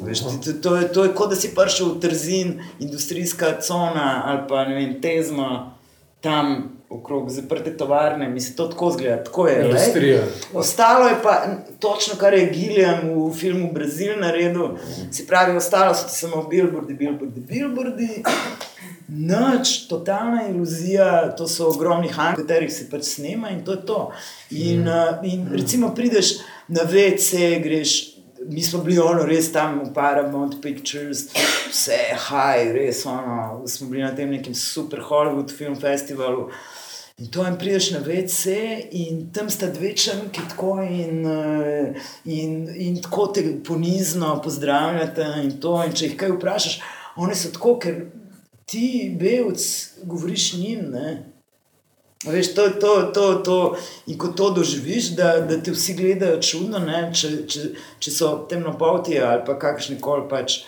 Veš, to, to, je, to je kot da si prišel v Trzin, industrijska cona ali pa ne vem, tezma tam okrog zaprte tovarne, mislim, to tako zgleda, tako je. Industrija. Ostalo je pa točno, kar je Gilliam v filmu Brazil naredil. Se pravi, ostalo so samo billboardi, billboardi, billboardi. Noč, totalna iluzija, to so ogromni hangi, v katerih se pač snema in to je to. In, mm. in recimo, prideš na VC, greš, mi smo bili ono, res tam v Paramount Pictures, vse high, res ono, smo bili na tem nekem super Hollywood film festivalu. In to jim prideš na VC, in tam sta dve črnki, tako in, in, in tako te ponizno pozdravljate. In, to, in če jih kaj vprašaš, oni so tako, ker ti, belc, govoriš njim. Veš, to, to, to, to. In ko to doživiš, da, da te vsi gledajo čudno, če, če, če so temnopolti ali pa kakšni koli pač.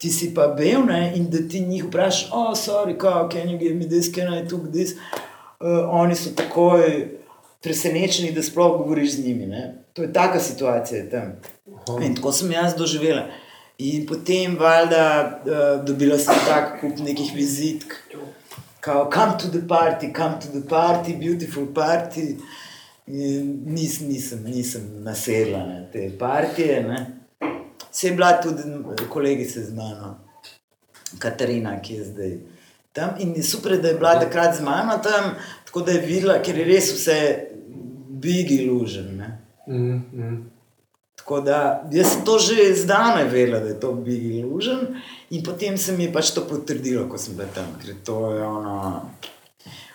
Ti si pa bel, ne? in da ti njih vprašaš, oh, sorry, kako can you give me this, can I do this? Uh, oni so takoj presenečeni, da sploh govoriš z njimi. Ne? To je taka situacija tam. In tako sem jaz doživela. In potem, valjda, uh, dobila sem tako kup nekih vizitk, kot come to the party, come to the party, beautiful party. In nis, nisem, nisem nasedla na te partije. Ne. Se je bila tudi kolegica z mano, Katarina, ki je zdaj tam. In je super, da je bila takrat z mano tam, tako da je videla, ker je res vse big illusion. Mm, mm. Tako da jaz to že zdaj vedela, da je to Big Illusion, in potem se mi je pač to potrdilo, ko sem bil tam. Ker to je ono.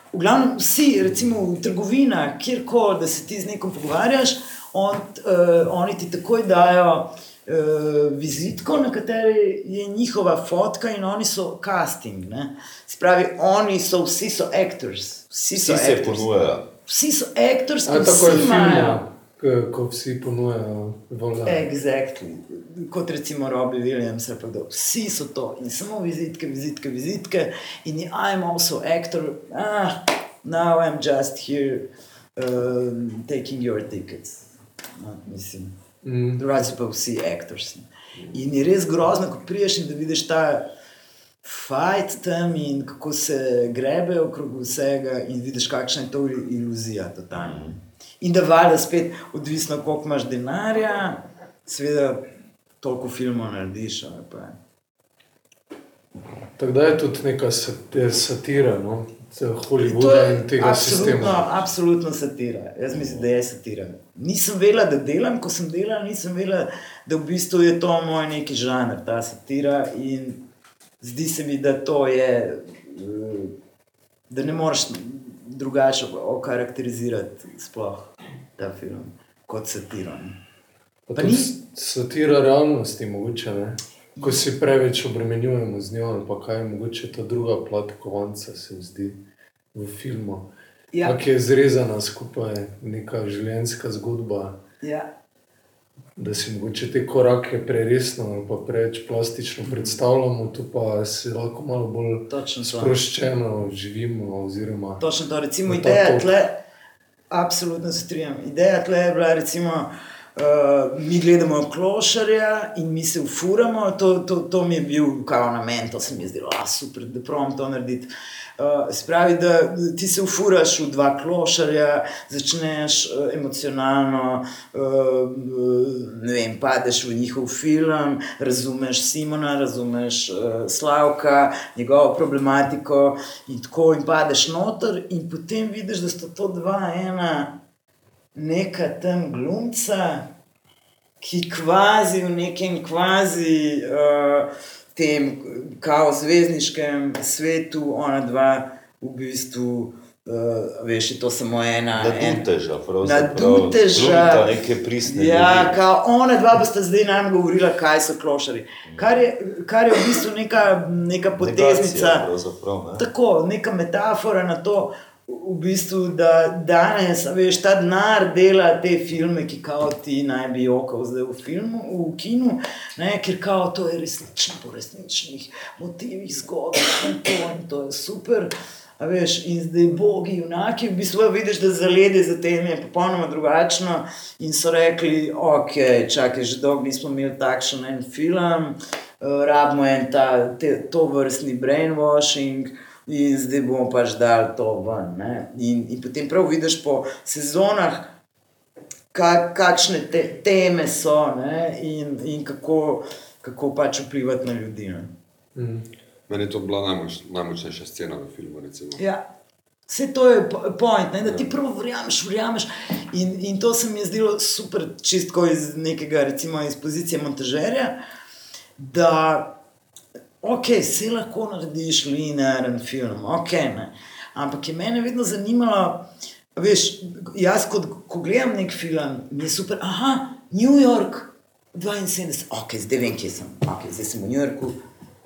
V glavnem, vsi, recimo v trgovinah, kjerkoli, da se ti z nekom pogovarjaš, on, uh, oni ti takoj dajo uh, vizitko, na kateri je njihova fotka, in oni so casting. Ne? Spravi, oni so vsi so actors. Vsi, so vsi actors. se ponujajo. Vsi so actors, ki so imajo ko vsi ponujajo voljo. Exactly. Kot recimo Robbie Williams, da vsi so to in samo vizitke, vizitke, vizitke. In I'm also actor, ah, now I'm just here um, taking your tickets. No, mislim, mm. drugače pa vsi actors. In je res grozno, ko priješ in da vidiš ta. Fajt tam in kako se grebe okrog vsega, in vidiš, kakšna je to iluzija. Totalno. In da valjda spet, odvisno koliko imaš denarja, seveda toliko filmov narediš. Tako da je tudi neka satira, no? Hollywooda in tega absolutno, sistema. Absolutno satira. Jaz mislim, da je satira. Nisem vedela, da delam, ko sem delala, nisem vedela, da v bistvu je to moj neki žanr, ta satira. In zdi se mi, da to je, eh, da ne moreš drugače okarakterizirati sploh ta film kot satiro. Ni... Satira realnosti, mogoče ne. Ko si preveč obremenjujemo z njo, ali pa kaj je mogoče ta druga plat kovanca, se mi zdi v filmu. Ja. Ki je zrezana skupaj, neka življenjska zgodba. Ja. Da si mogoče te korake preresno ali pa preveč plastično predstavljamo, tu pa si lahko malo bolj sproščeno živimo. Oziroma, Točno to, recimo, ideja tle. Absolutno se strinjam. Ideja tle je bila, recimo, uh, mi gledamo klošarja in mi se ufuramo. To, to, to mi je bil kao namen, to se mi je zdelo, super, da pravim to narediti. Uh, spravi, da ti se ufuraš v dva klošarja, začneš uh, emocionalno, uh, ne vem, padeš v njihov film, razumeš Simona, razumeš uh, Slavka, njegovo problematiko in tako in padeš noter, in potem vidiš, da sta to dva, ena, neka tam glumca, ki kvazi v nekem kvazi. Uh, tem kao zvezdniškem svetu, ona dva v bistvu Uh, veš, je to samo ena. Na en- duteža, Na pravzaprav. duteža. Glumita neke pristne Ja, kao ona dva bosta zdaj nam govorila, kaj so klošari. Kar je, kar je v bistvu neka, neka poteznica. Negacija, ne. Tako, neka metafora na to, v bistvu, da danes, veš, ta denar dela te filme, ki kao ti naj bi jokal zdaj v filmu, v kinu, ne, ker kao to je resnično, po resničnih motivih zgodb in to, in to je super. A veš, in zdaj bogi, junaki, v bistvu vidiš, da zaledje za tem je popolnoma drugačno. In so rekli, ok, čakaj, že dolgo nismo imeli takšen en film, uh, rabimo en ta, te, to vrstni brainwashing. In zdaj bomo pač dali to ven. ne. In, in potem prav vidiš po sezonah, ka, kakšne te, teme so ne, in, in kako, kako pač vplivati na ljudi. Ne. Meni je to bila najmoč, najmočnejša scena v filmu. Recimo. Ja. Vse to je po- point, ne, da ti prvo verjameš, verjameš. In, in to se mi je zdelo super, čistko iz nekega, recimo iz pozicije montažerja, da ok, se lahko narediš linearen film, ok. Ne. Ampak je mene vedno zanimalo, veš, jaz kot ko gledam nek film, mi je super, aha, New York 72, ok, zdaj vem, kje sem, ok, zdaj sem v New Yorku.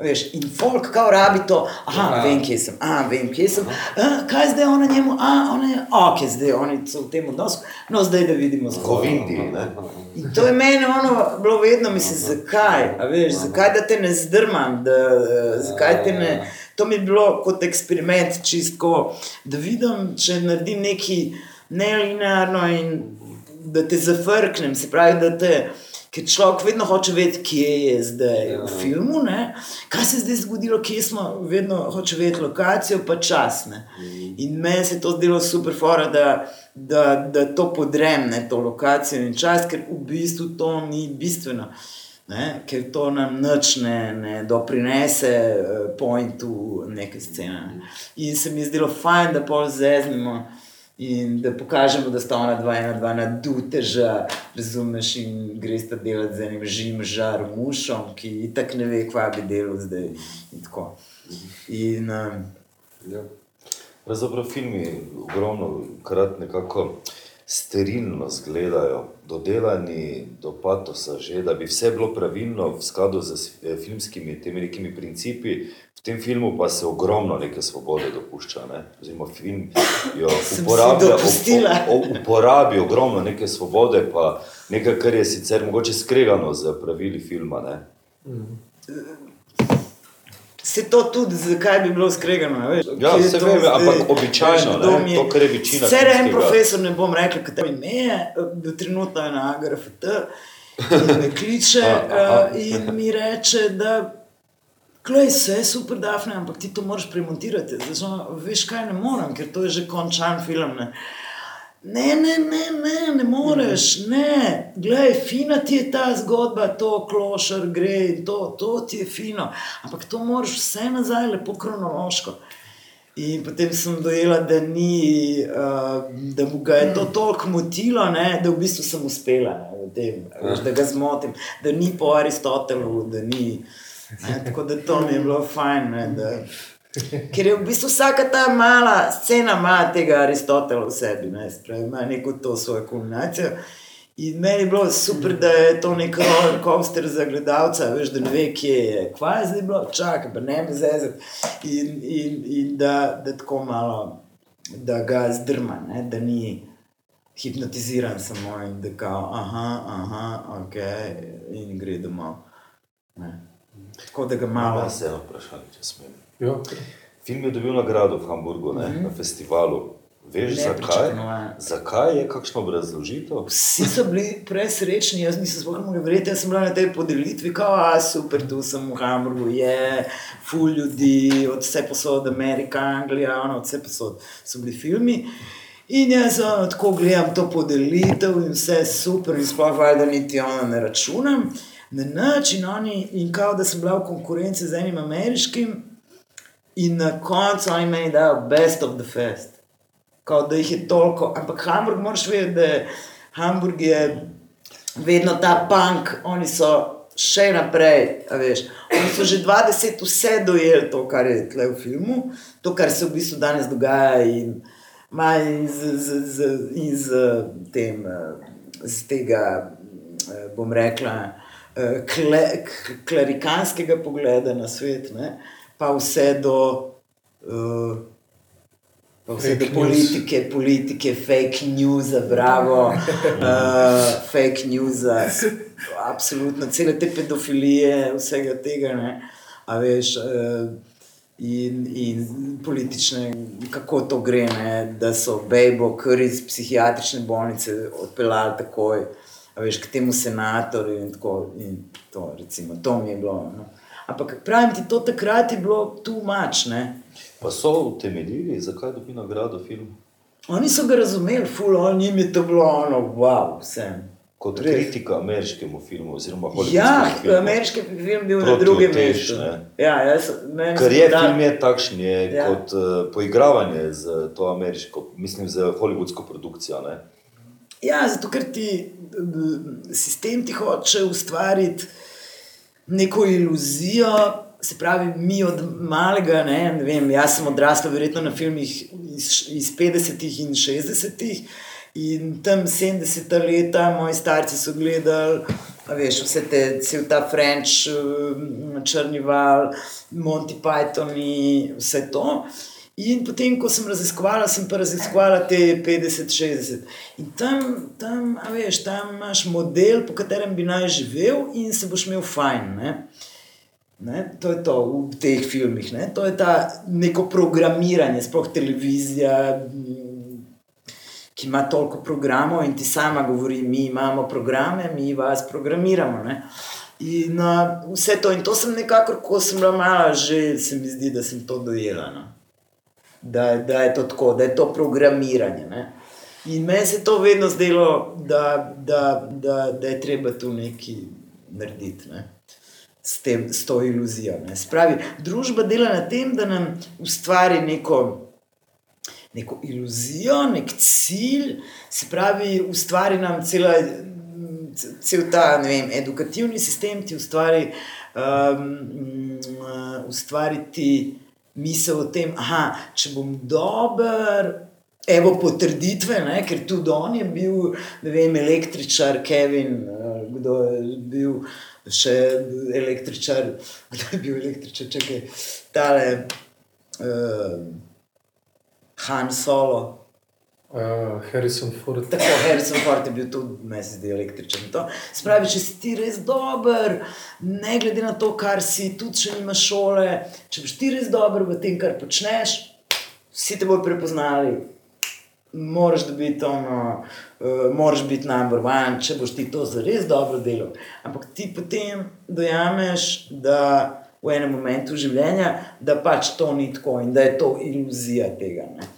Veš, in folk, kao rabi to, aha, Ja. vem, kje sem, a, vem, kje sem, a, kaj zdaj ona njemu, a, ona je, ok, zdaj oni so v tem odnosu, no zdaj da vidimo ne. In to je meni ono bilo vedno, mislim, zakaj, a veš, zakaj da te ne zdrmam, da, eh, zakaj te ne, to mi je bilo kot eksperiment čistko, da vidim, če naredim nekaj nelinearno in da te zafrknem, se pravi, da te, ker človek vedno hoče vedeti, kje je zdaj v filmu, ne? kaj se je zdaj zgodilo, kje smo, vedno hoče vedeti lokacijo, pa čas. Ne? In meni se je to zdelo super, fora, da, da, da to podrem, ne, to lokacijo in čas, ker v bistvu to ni bistveno. Ne, ker to nam nič ne, ne doprinese, uh, pointu neke scene. Ne. In se mi je zdelo fajn, da pol zeznemo in da pokažemo, da sta ona dva, ena, dva naduteža, razumeš, in greš ta delati z enim žim žar mušom, ki tako ne ve, kva bi delal zdaj. In tako. In, um, Ja. Pravzaprav filmi ogromno krat nekako sterilno izgledajo, dodelani do patosa, že, da bi vse bilo pravilno v skladu z eh, filmskimi temi nekimi principi. V tem filmu pa se ogromno neke svobode dopušča. Ne? Oziroma, film jo uporablja, o, o, uporabi ogromno neke svobode, pa nekaj, kar je sicer mogoče skregano z pravili filma. Ne? Se to tudi, zakaj bi bilo skregano? a Veš, Ja, saj to vem, zdaj? ampak običajno, Veš, ne, mi to, kar je večina Sicer en profesor, ne bom rekel, katero ime je, bil trenutno je na AGRFT in me kliče *laughs* Aha. uh, in mi reče, da Klej, vse je super, Dafne, ampak ti to moraš premontirati. Zdaj, veš kaj, ne morem, ker to je že končan film. Ne, ne, ne, ne, ne, ne moreš, ne. Glej, fina ti je ta zgodba, to klošar gre, to, to ti je fino. Ampak to moraš vse nazaj, lepo kronološko. In potem sem dojela, da, ni, uh, da mu ga je to toliko motilo, ne, da v bistvu sem uspela, ne, tem, da ga zmotim, da ni po Aristotelu, da ni. Ne, tako da to mi je bilo fajn. Ne, da, ker je v bistvu vsaka ta mala scena ima tega Aristotela v sebi, ne, se pravi, ima neko to svojo kulminacijo. In meni je bilo super, da je to nek roller coaster za gledalca, veš, da ne ve, kje je. Kva je zdaj bilo, čakaj, pa ne me zezati. In, in, in da, da tako malo, da ga zdrma, ne, da ni hipnotiziran samo in da kao, aha, aha, ok, in gre domov. Ne. Tako da ga malo. Malo se eno vprašanje, če smem. Ja, Film je dobil nagrado v Hamburgu ne, na festivalu. Veš, zakaj? Zakaj je kakšno obrazložitev? Vsi so bili presrečni, jaz nisem sploh mogel verjeti, jaz sem bila na tej podelitvi, kao, a super, tu sem v Hamburgu, je, full ljudi, od vse posod, Amerika, Anglija, ono, od vse posod so bili filmi. In jaz ono, tako gledam to podelitev in vse je super, in sploh valjda niti ono ne računam. Na nič in oni, in kao da sem bila v konkurenci z enim ameriškim, in na koncu oni meni dajo best of the fest. Kao da jih je toliko, ampak Hamburg, moraš vedeti, da Hamburg je vedno ta punk, oni so še naprej. Oni so že 20 vse dojeli to, kar je tle v filmu, to, kar se v bistvu danes dogaja. In, iz, z, z, iz tem, z tega, bom rekla, eh, kle, klerikanskega pogleda na svet, ne, pa vse do. Uh, Pa vse Fake te politike, politike, fake news, bravo, uh, *laughs* fake news, absolutno, cele te pedofilije, vsega tega, ne, a veš, uh, in, in politične, kako to gre, ne, da so Bejbo kar iz psihiatrične bolnice odpeljali takoj, a veš, k temu senatorju in tako, in to, recimo, to mi je bilo, no. Ampak pravim ti, to takrat je bilo tu mač, ne. Pa so utemeljili, zakaj dobi nagrado film? Oni so ga razumeli, ful, on njim je to bilo ono, wow, vse. Kot Res. kritika ameriškemu filmu, oziroma Ja, hollywoodskemu filmu. ameriški film bil na drugem mestu. Ja, jaz, Ker je da- film je takšen, je Ja. ja. kot uh, poigravanje z to ameriško, mislim, z hollywoodsko produkcijo. Ne? Ja, zato ker ti eh, sistem ti hoče ustvariti neko iluzijo. Se pravi, mi od malega, ne, ne vem, jaz sem odrasla verjetno na filmih iz, iz 50-ih in 60-ih. In tam 70-ta leta, moji starci so gledali, veš, vse te, cel ta French, eh, Črnival, Monty Pythoni, vse to. In potem, ko sem raziskovala, sem pa raziskovala te 50-60. In tam, tam, veš, tam imaš model, po katerem bi naj živel in se boš imel fajn. Ne? Ne? To je to v teh filmih. Ne? To je ta neko programiranje, sploh televizija, ki ima toliko programov in ti sama govori, mi imamo programe, mi vas programiramo. Ne? In uh, vse to, in to sem nekako, ko sem bila mala, že se mi zdi, da sem to dojela. No? Da, da je to tako, da je to programiranje. Ne? In meni se je to vedno zdelo, da, da, da, da je treba tu nekaj narediti. Ne? s, tem, s to iluzijo. Ne. Spravi, družba dela na tem, da nam ustvari neko, neko iluzijo, nek cilj, se pravi, ustvari nam cela, cel ta vem, edukativni sistem, ti ustvari, um, ustvari ti misel o tem, da če bom dober. Evo potrditve, ne, ker tudi on je bil, ne vem, električar, Kevin, eh, kdo je bil še električar, *laughs* kdo je bil električar, čekaj, tale uh, Han Solo. Uh, Harrison Ford. Tako, Harrison Ford je bil tudi, meni se zdi, električen. to. Se pravi, če si ti res dober, ne glede na to, kar si, tudi če nimaš šole, če boš ti res dober v tem, kar počneš, vsi te bodo prepoznali. Moraš biti ono, uh, moraš biti number one, če boš ti to zares dobro delal. Ampak ti potem dojameš, da v enem momentu življenja, da pač to ni tako in da je to iluzija tega. Ne.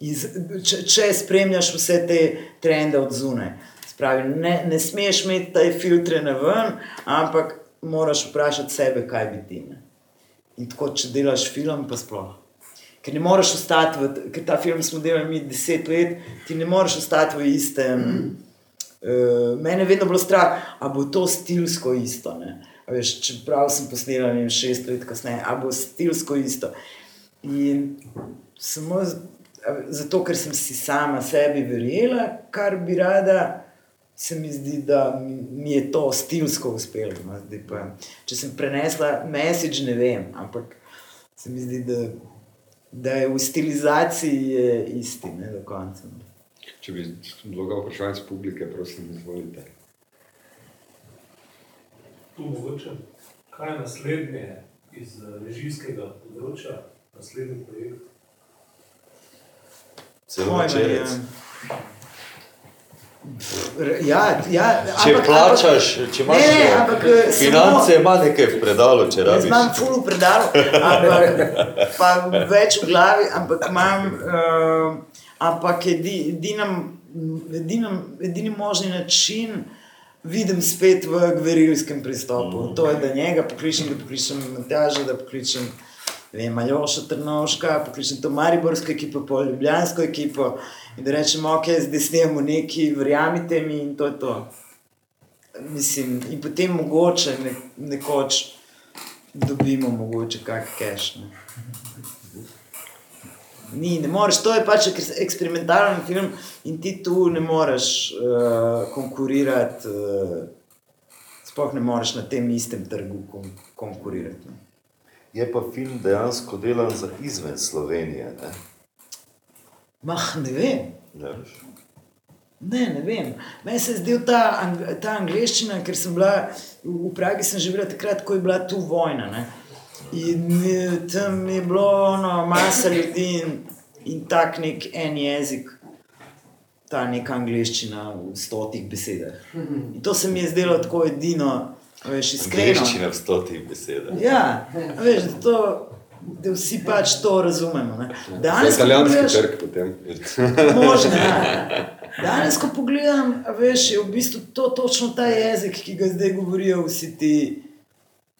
In z- Če, če spremljaš vse te trende od zunaj, spravi, ne, ne smeš imeti te filtre na ven, ampak moraš vprašati sebe, kaj bi ti. Ne. In tako, če delaš film, pa sploh. Ker ne moreš ostati, v, ker ta film smo delali mi deset let, ti ne moreš ostati v istem. Uh, mene je vedno bilo strah, ali bo to stilsko isto. ne. A Veš, čeprav sem posnela ne vem, šest let kasneje, ali bo stilsko isto. In samo zato, ker sem si sama sebi verjela, kar bi rada, se mi zdi, da mi je to stilsko uspelo. No. Pa, če sem prenesla message, ne vem, ampak se mi zdi, da, da je v stilizaciji je isti, ne do konca. no. Če bi bilo ga vprašanje iz publike, prosim, izvolite. Tu mogoče, kaj je naslednje iz režijskega področja, naslednji projekt? Celo večerec. Ja, ja, Če ampak- plačaš, če imaš Ne, ne, ampak, eh, finance, samo- ima nekaj v predalu, če rabiš. imam ful v predalu, ampak pa več v glavi, ampak imam, uh, ampak edi, edinem, edinem, edini možni način vidim spet v gverilskem pristopu. To je, da njega pokličem, da pokličem Matjaža, da pokličem vem, Aljoša Trnovška, pokličem to Mariborsko ekipo, pa Ljubljansko ekipo in da rečem, ok, zdaj snemamo nekaj, verjamite mi in to je to. Mislim, in potem mogoče ne, nekoč dobimo mogoče kak cash. Ne. Ni, ne moreš, to je pač ek- eksperimentalen film in ti tu ne moreš uh, konkurirati, uh, sploh ne moreš na tem istem trgu kon konkurirati. Ne. Je pa film dejansko delan za izven Slovenije. Ne? Mah, ne vem. Ne, veš. Ne, ne vem. Meni se je zdela ta, ang ta angliščina, ker sem bila v Pragi, sem živela takrat, ko je bila tu vojna. Ne? In eh, tam je bilo no, masa ljudi in, in tak nek en jezik, ta neka angliščina v stotih besedah. In to se mi je zdelo tako edino, veš, iskreno. Angliščina v stotih besedah. Ja, veš, to, da vsi pač to razumemo. ne. Danes, italijanski pogledaš- trg potem. Možno. ja. Danes, ko pogledam, veš, je v bistvu to točno ta jezik, ki ga zdaj govorijo vsi ti,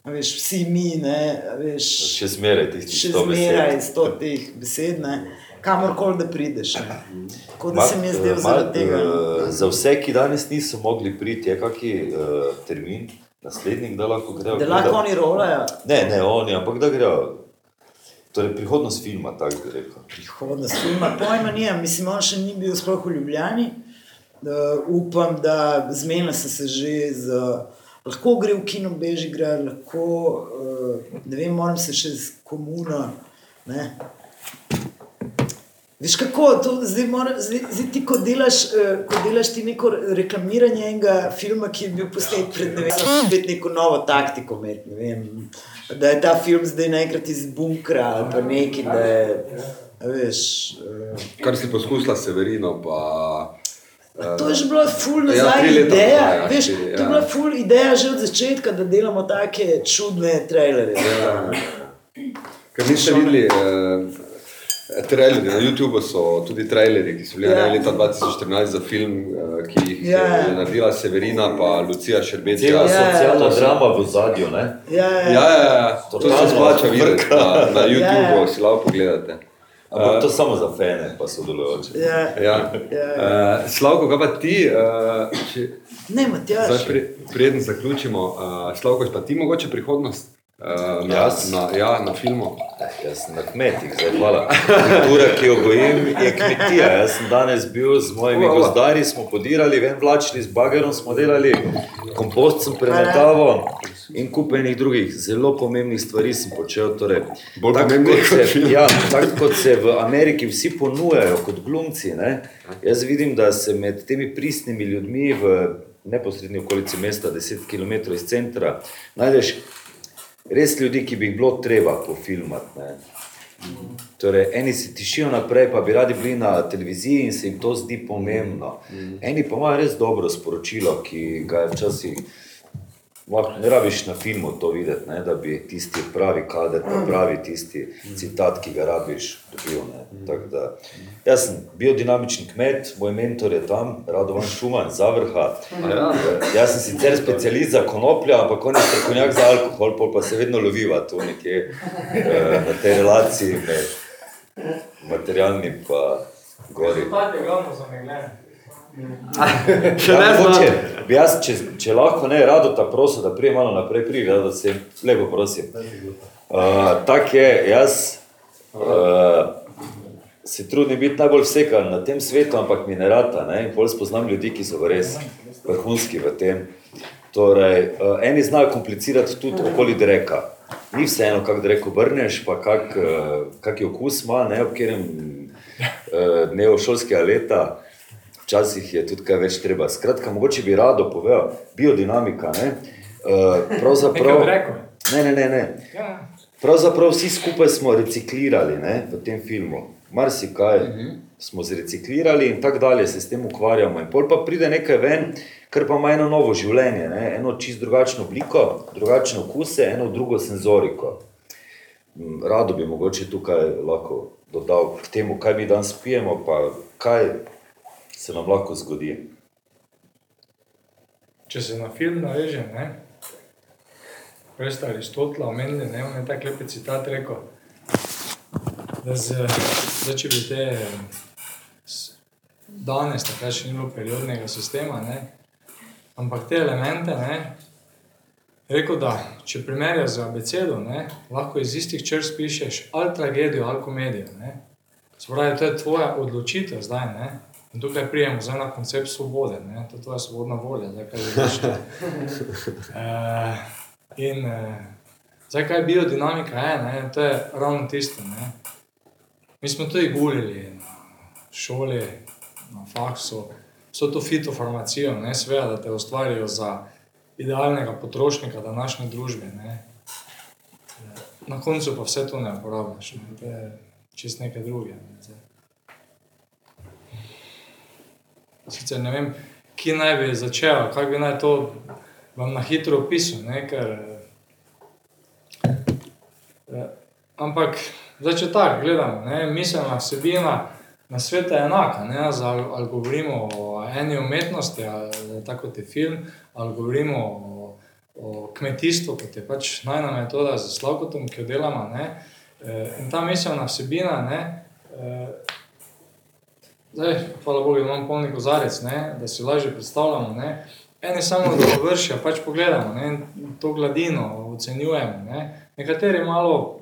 veš, vsi mi, ne, veš, Še zmeraj tistih še 100 zmeraj besed. sto teh besed, ne, kamorkoli da prideš. Ne. Tako da Ma- se mi je zdel eh, zaradi Mark, tega. eh, Za vse, ki danes niso mogli priti, je kakšen uh, termin, naslednji, da lahko grejo. Da lahko oni rolajo. Ne, ne oni, ampak da grejo. Torej, prihodnost filma, tako bi rekel. prihodnost filma, pojma nimam, mislim, on še ni bil sploh v Ljubljani. Uh, upam, da zmenila sem se že z. Lahko gre v kino Bežigrad, lahko, uh, ne vem, moram se še z komuno. Ne. Veš kako, to zdaj, mora, zdaj, zdaj ti, ko delaš, uh, ko delaš ti neko reklamiranje enega filma, ki je bil posnet pred ne vem, spet neko novo taktiko, med, ne vem, da je ta film zdaj naenkrat iz bunkra ali pa neki, da je, veš. Uh, Kar si poskusila, Severino, pa. eh, To je že bila ful Ja, nazaj leta ideja. nazaj, ja, Veš, štiri, to je ja. bila ful ideja že od začetka, da delamo take čudne trailerje. Ja. Ker niste videli, eh, trailerji na YouTubu so tudi trailerji, ki so bili Ja. ja. leta 2014 za film, eh, ki jih Ja. je naredila Severina pa Lucija Šerbecija. Cela Ja, socialna to so- drama v zadju, ne? Ja, ja, Ja, ja, ja, to se Totalno splača videti na, na YouTubu, Ja, ja. si lahko pogledate. Ampak to samo za fene, pa sodelujoče. ja. Ja. Ja. Uh, Slavko, kaj pa ti, uh, če, Ne, Matjaš. pri, preden zaključimo, uh, Slavko, pa ti mogoče prihodnost uh, na, Jaz? na, ja, na filmu? Eh, Jaz sem na kmetih, zdaj hvala. *laughs* Kultura, ki jo gojim, je kmetija. Jaz sem danes bil z mojimi Hvala. gozdarji, smo podirali, ven vlačili z bagerom, smo delali, kompost sem premetaval in kupenih drugih zelo pomembnih stvari sem počel. Torej, Bolj tako kot se, ja, tako kot se v Ameriki vsi ponujajo kot glumci, ne? jaz vidim, da se med temi pristnimi ljudmi v neposrednji okolici mesta, 10 km iz centra, najdeš res ljudi, ki bi jih bilo treba pofilmati. ne. Torej, eni se tišijo naprej, pa bi radi bili na televiziji in se jim to zdi pomembno. Eni pa imajo res dobro sporočilo, ki ga je včasih. Ne rabiš na filmu to videti, ne, da bi tisti pravi kader, pravi tisti citat, ki ga rabiš, dobil. Da, jaz sem biodinamični kmet, moj mentor je tam, Radovan Šuman, Zavrha. Ja. Jaz sem sicer specialist za konopljo, ampak on je strokovnjak za alkohol, pol pa se vedno loviva tu nekje eh, na tej relaciji med materialnim in gori. Rezultat je glavno zameglen. *laughs* Še Ja, ne mogoče bi jaz, če, če lahko ne, rado ta prosim, da prije malo naprej pride, da se lepo prosim. Uh, Tako je, jaz uh, se trudim biti najbolj vsekan na tem svetu, ampak mi ne rata. Ne? In bolj spoznam ljudi, ki so res vrhunski v tem. Torej, uh, eni znajo komplicirati tudi okoli dreka. Ni vseeno, kako dreko obrneš, pa kak, uh, kak je okus ima, ne ob katerem uh, dnevu šolskega leta. Včasih je tudi kaj več treba. Skratka, mogoče bi rado povedal, biodinamika. Ne? Uh, pravzaprav, ne, ne, ne, ne. Ja. Pravzaprav vsi skupaj smo reciklirali ne, v tem filmu. Marsikaj smo zreciklirali in tako dalje, se s tem ukvarjamo. In pol pa pride nekaj ven, kar pa ima eno novo življenje, ne? eno čist drugačno obliko, drugačne okuse, eno drugo senzoriko. Mm, Rado bi mogoče tukaj lahko dodal k temu, kaj mi danes pijemo, pa kaj se nam lahko zgodi. Če se na film naveže, ne, prej ste Aristotela omenili, ne, on je tak lep citat rekel, da z, zdaj, če bi te s- danes, takrat še ni bilo periodnega sistema, ne, ampak te elemente, ne, rekel, da če primerjaš z abecedo, ne, lahko iz istih črst pišeš ali tragedijo, ali komedijo, ne. Spravi, to je tvoja odločitev zdaj. Ne? In tukaj prijemo zdaj na koncept svobode, ne? to je tvoja svobodna volja, zdaj kaj želiš. Uh, *laughs* in uh, zdaj kaj biodinamika je, ne? to je ravno tisto. Ne? Mi smo tudi gulili na šoli, na faksu, vso to fitofarmacijo, ne sve, da te ustvarijo za idealnega potrošnika današnje družbe. Ne? Na koncu pa vse to ne uporabljaš, ne? to je čist nekaj drugega. Ne? Zdaj. Sicer ne vem, kje naj bi začel, kako bi naj to vam na hitro opisal. Ne, ker, eh, ampak, zdaj, če tako gledamo, ne, miselna vsebina na svetu je enaka. Ne, ali, ali govorimo o eni umetnosti, ali tako kot je film, ali govorimo o, o kmetijstvu, kot je pač najna metoda za slavkotom, ki jo delamo. Ne, eh, in ta miselna vsebina. Ne, eh, Zdaj, hvala Bogu, da imam polni kozarec, ne, da si lažje predstavljamo. Ne. Eni samo do vršja, pač pogledamo ne, to gladino, ocenjujemo. Ne. Nekateri malo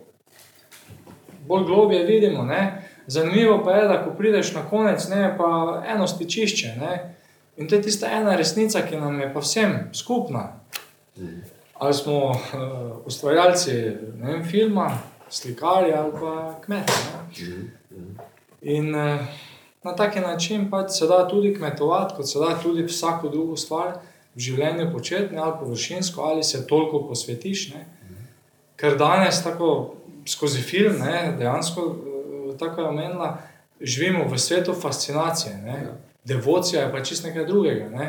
bolj globje vidimo. Ne. Zanimivo pa je, da ko prideš na konec, ne, pa eno stičišče. Ne. In to je tista ena resnica, ki nam je pa vsem skupna. Ali smo uh, ustvarjalci vem, filma, slikari ali pa kmeti. In uh, na taki način pač se da tudi kmetovati, kot se da tudi vsako drugo stvar v življenju početi, ne, ali površinsko, ali se toliko posvetiš. Ne. Ker danes, tako skozi film, ne, dejansko eh, tako je omenila, živimo v svetu fascinacije. Ne. Devocija je pa čist nekaj drugega. Ne.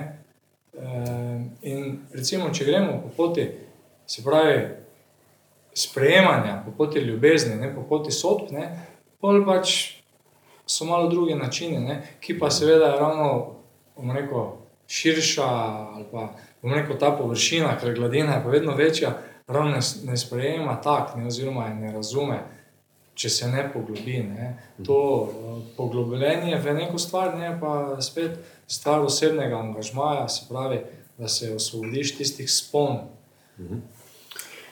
E, in recimo, če gremo po poti, se pravi, sprejemanja, po poti ljubezni, ne, po poti sodb, pol pač so malo druge načine, ne, ki pa seveda je ravno rekel, širša ali pa rekel, ta površina, ker gladina je pa vedno večja, ravno ne, ne sprejema tako, oziroma je ne razume, če se ne poglobi. Ne. To poglobljenje v neko stvar, ne pa spet stvar osebnega angažmaja, se pravi, da se osvobodiš tistih spon.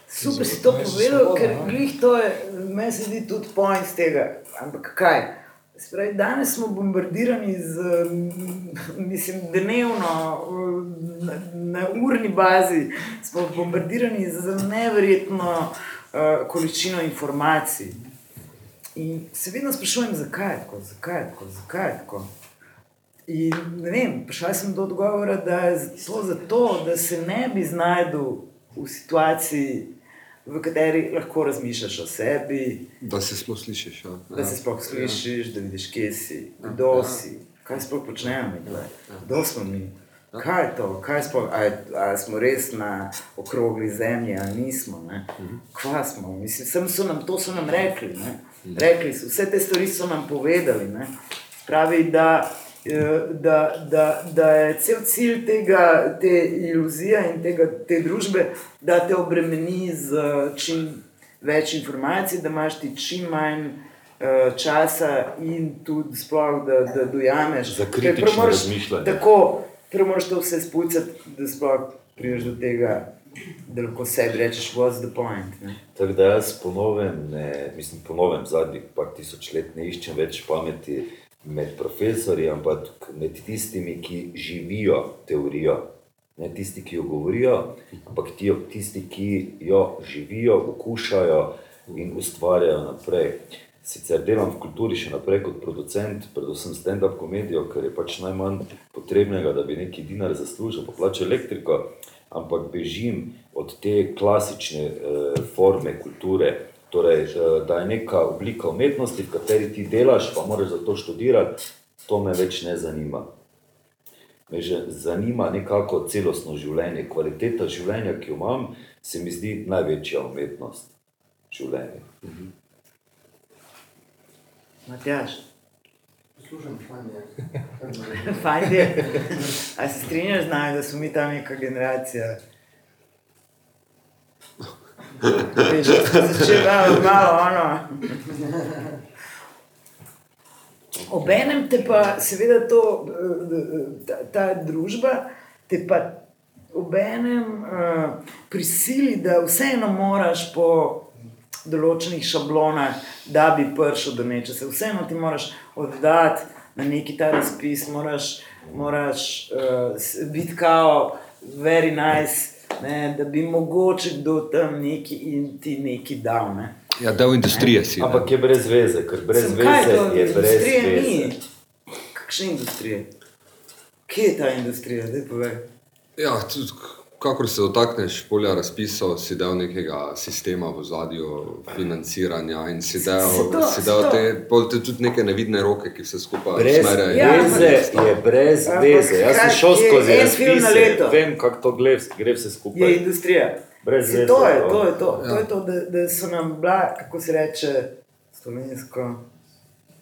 Super si to povedal, ker glih to je, meni se zdi tudi point tega. Ampak kaj? Spravi, danes smo bombardirani z, mislim, dnevno, na, na urni bazi, smo bombardirani z neverjetno uh, količino informacij. In se vedno sprašujem, zakaj je tako, zakaj je tako, zakaj je tako. In ne vem, prišel sem do odgovora, da je to zato, da se ne bi znašel v situaciji, v kateri lahko razmišljaš o sebi. Da se sploh slišiš. Ja. Da se sploh slišiš, ja. da vidiš, kje si, kdo ja. si, kaj sploh počnemo, kdo smo mi. Kaj je to, kaj sploh, ali, ali smo res na okrogli zemlji, ali nismo. Kva smo, mislim, sem so nam to so nam rekli. Ne? rekli so, vse te stvari so nam povedali. Ne? Pravi, da da, da, da je cel cilj tega, te iluzije in tega, te družbe, da te obremeni z čim več informacij, da imaš ti čim manj uh, časa in tudi sploh, da, da dojameš. Za kritično razmišljanje. Tako, prvo moraš to vse spucati, da sploh prideš do tega. Da lahko sebi rečeš, what's the point. Tako da jaz ponovem, ne, mislim, ponovem zadnjih par tisoč let ne iščem več pameti, med profesori, ampak med tistimi, ki živijo teorijo. Ne tisti, ki jo govorijo, ampak tisti, ki jo živijo, okušajo in ustvarjajo naprej. Sicer delam v kulturi še naprej kot producent, predvsem stand-up komedijo, ker je pač najmanj potrebnega, da bi neki dinar zaslužil, pa plače elektriko, ampak bežim od te klasične eh, forme kulture, Torej, eh, da je neka oblika umetnosti, v kateri ti delaš, pa moraš za to študirati, to me več ne zanima. Me že zanima nekako celostno življenje, kvaliteta življenja, ki jo imam, se mi zdi največja umetnost življenja. Mhm. Matjaš. Poslušam, fajn *laughs* je. A se strinjaš z nami, da smo mi ta neka generacija? Začela je malo ono. Obenem te pa, seveda, to, ta, ta družba te pa obenem uh, prisili, da vseeno moraš po določenih šablonah, da bi prišel do nečesa. Vseeno ti moraš oddati na neki ta razpis, moraš, moraš uh, biti kao, very nice, ne, da bi mogoče kdo tam neki in ti neki dal. Ne. Ja, del industrije si. Ampak je brez veze, ker brez Sem, veze to? je brez Industrije veze. ni. Kakšne industrije? Kje je ta industrija? Daj povej. Ja, tudi, kakor se dotakneš polja razpisov, si del nekega sistema v zadju financiranja in si del, Se to- si se del te, te tudi neke nevidne roke, ki vse skupaj Brez usmerjajo. Ja, veze je brez veze. Jaz sem šel je skozi en film na razpise, leto? vem, kako to gre, gre vse Je skupaj. industrija. Brez Se veze, to je no. to, je to. Ja. to, je to da, da so nam bila, kako se reče, slovensko.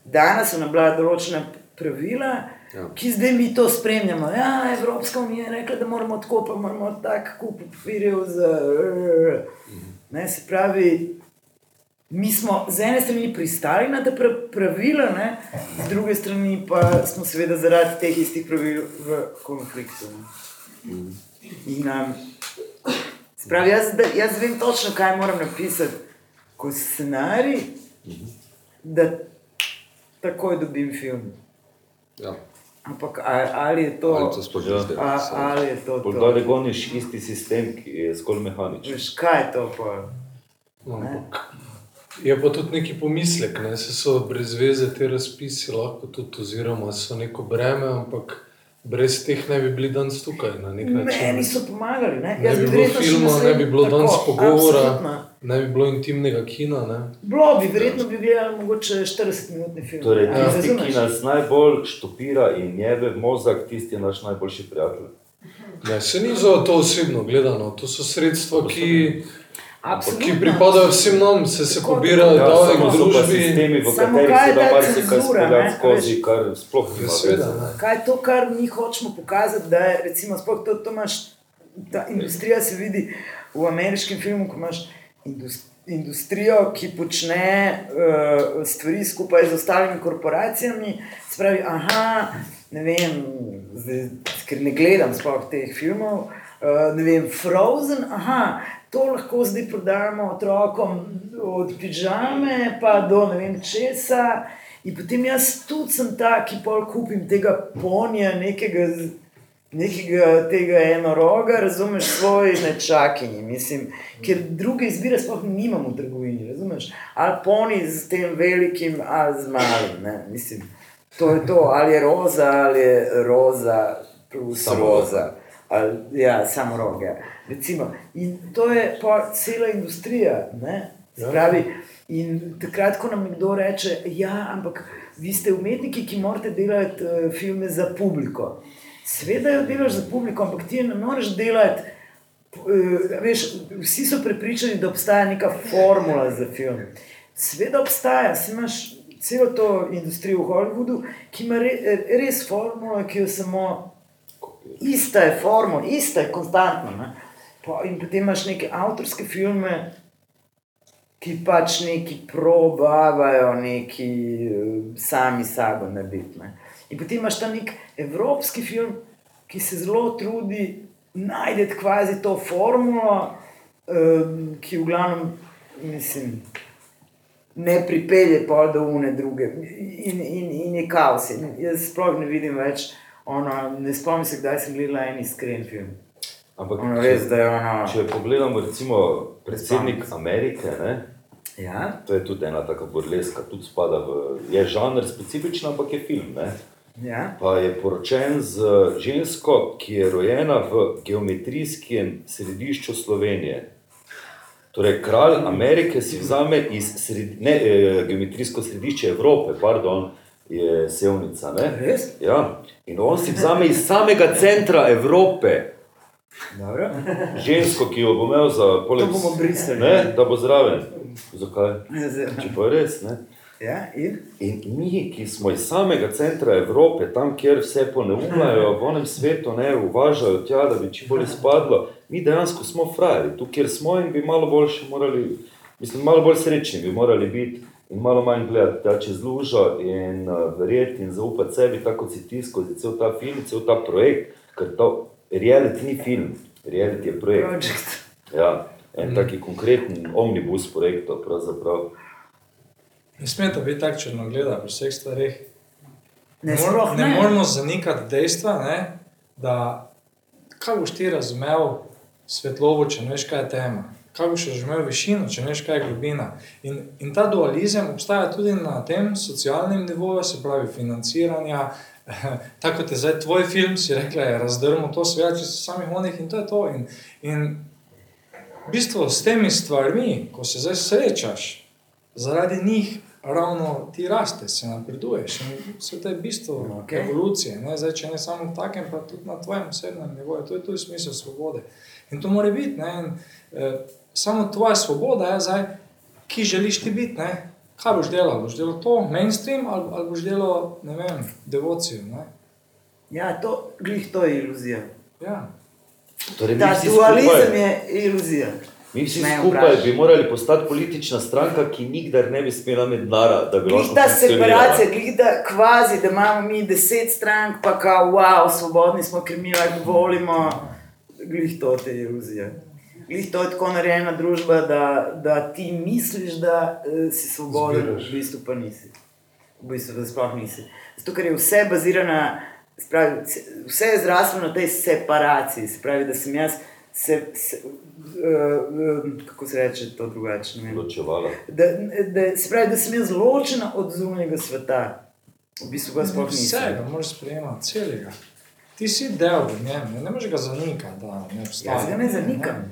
Danes so nam bila določena pravila, Ja. ki zdaj mi to spremljamo. Ja, Evropska unija je rekla, da moramo tako, pa moramo tako kupiti papirjev. Za, ne, se pravi, mi smo z ene strani pristali na ta pra- pravila, ne, z druge strani pa smo seveda zaradi teh istih pravil v konfliktu. Ne. In, um, Spravi, jaz, jaz vem točno, kaj moram napisati kot scenarij, da takoj dobim film. Ja. Ampak ali, je to, Ali to sploh Ja. a, ali je to, to? da goniš isti sistem, ki je zgolj mehaničen. Veš, kaj je to? Pa? Ampak je pa tudi neki pomislek, ne? se so brez veze te razpisi lahko tudi, oziroma so neko breme, ampak brez teh ne bi bili danes tukaj na nek način. Meni so pomagali. Ne, Ne bi bilo filma, ne bi bilo tako, danes pogovora, absolutno. ne bi bilo intimnega kina. Ne? Bilo bi, verjetno bi gledali mogoče 40-minutni film. Torej, Ja, tisti, ki nas najbolj štopira in jebe mozak, tisti je naš najboljši prijatelj. Ne, se ni za to osebno gledano, to so sredstva, ki, Absolutno. ki pripadajo vsem nam, se, se Tako, pobira tako. Ja, davek samo v so družbi. sistemi, v Samo katerih kaj se je da ta marsikaj cenzura, ne, speljati skozi, kar sploh veze. ne. Kaj je to, kar mi hočemo pokazati, da je recimo, sploh to, to imaš, ta industrija se vidi v ameriškem filmu, ko imaš indus- industrijo, ki počne uh, stvari skupaj z ostalimi korporacijami. Se pravi, aha, ne vem, zdaj, ker ne gledam sploh teh filmov. Uh, ne vem, Frozen, aha, to lahko zdaj prodajamo otrokom od pižame pa do ne vem česa. In potem jaz tudi sem ta, ki pol kupim tega ponja, nekega, nekega tega enoroga, razumeš, svoj nečakinji. Mislim, ker druge izbire sploh nimamo v trgovini, razumeš? Ali poni z tem velikim, ali z malim. Ne? Mislim, to je to, ali je roza, ali je roza plus Samo roza. Ali, ja, samo roge. Recimo. In to je pa cela industrija. Ne? Se Pravi, in takrat, ko nam nekdo reče, ja, ampak vi ste umetniki, ki morate delati uh, filme za publiko. Sveda jo delaš za publiko, ampak ti ne moreš delati. Uh, veš, vsi so prepričani, da obstaja neka formula za film. Sveda obstaja, si imaš celo to industrijo v Hollywoodu, ki ima re, res formulo, ki jo samo ista je formula, ista je konstantna. Ne? Pa, in potem imaš neke avtorske filme, ki pač neki probavajo, neki eh, sami sabo narediti. ne. In potem imaš ta nek evropski film, ki se zelo trudi najti kvazi to formulo, um, ki v glavnem, mislim, ne pripelje pa do une druge in, in, in je kaos. In jaz sploh ne vidim več, ono, ne spomnim se, kdaj sem gledala en iskren film. Ampak Ono, če- res, da je ono. Če pogledamo, recimo, predsednik Amerike, ne, Ja, to je tudi ena taka burleska, tudi spada v, je žanr specifičen, ampak je film. Ne. ja. Pa je poročen z žensko, ki je rojena v geometrijskem središču Slovenije. Torej, kralj Amerike si vzame iz sred, ne, eh, geometrijsko središče Evrope, pardon, je Sevnica. Ne? Res? Ja. In on si vzame iz samega centra Evrope Dobro. žensko, ki jo bo imel za poleg. Ne, da bo zraven. Zakaj? Ja, Če pa je res, ne? Ja, in? In mi, ki smo iz samega centra Evrope, tam, kjer vse poneumljajo, v onem svetu ne uvažajo tja, da bi čim bolj izpadlo, mi dejansko smo frajeri, tu, kjer smo in bi malo boljše morali, mislim, malo bolj srečni bi morali biti in malo manj gledati ta čez lužo in uh, verjeti in zaupati sebi, tako kot si ti skozi cel ta film, cel ta projekt, ker to reality ni film, reality je projekt. Project. Ja. en taki konkreten omnibus projektov. pravzaprav. Ne smete biti tako črnogleda pri vseh stvarih. Ne, mor- sploh ne ne. moramo zanikati dejstva, ne, da kaj boš ti razumel svetlobo, če ne veš, kaj je tema. Kaj boš razumel višino, če veš, kaj je globina. In, in ta dualizem obstaja tudi na tem socialnem nivoju, se pravi financiranja. *laughs* Tako kot je zdaj tvoj film, si rekla, je razdrmo to svet, če si samih onih in to je to. In, in v bistvu s temi stvarmi, ko se zdaj srečaš, zaradi njih ravno ti raste, se napreduješ. Vse to je bistvo okay. evolucije. Ne? Zdaj, če ne samo v takem, pa tudi na tvojem osebnem nivoju. To je tudi smisel svobode. In to mora biti. Ne? In, eh, samo tvoja svoboda je zdaj, ki želiš ti biti. Ne? Kaj boš delal? Boš delal to, mainstream ali, ali boš delal, ne vem, devocijo. Ne? Ja, to, glih, to je iluzija. Ja. Torej, Ta dualizem skupaj- je iluzija. Mi vsi Ne skupaj vprašaj. bi morali postati politična stranka, ki nikdar ne bi smela imeti denara, da bi lahko ta separacija, glih ta kvazi, da imamo mi deset strank, pa kao, wow, svobodni smo, ker mi lahko volimo. Glih to je iluzija. Glih to je tako narejena družba, da, da ti misliš, da uh, si svoboden, Zbiraš. v bistvu pa nisi. V bistvu da sploh nisi. Zato, ker je vse bazirano, se pravi, se- vse je zraslo na tej separaciji, se pravi, da sem jaz. Se, se, uh, uh, kako se reče to drugače? ne vem. Ločevala. Da, da, se pravi, da sem jaz ločena od zunanjega sveta. V bistvu ga sploh nisem. Vsega moraš sprejemati, celega. Ti si del v njem, ne, ne moreš ga zanikati, da ne obstaja. Jaz ga ne zanikam.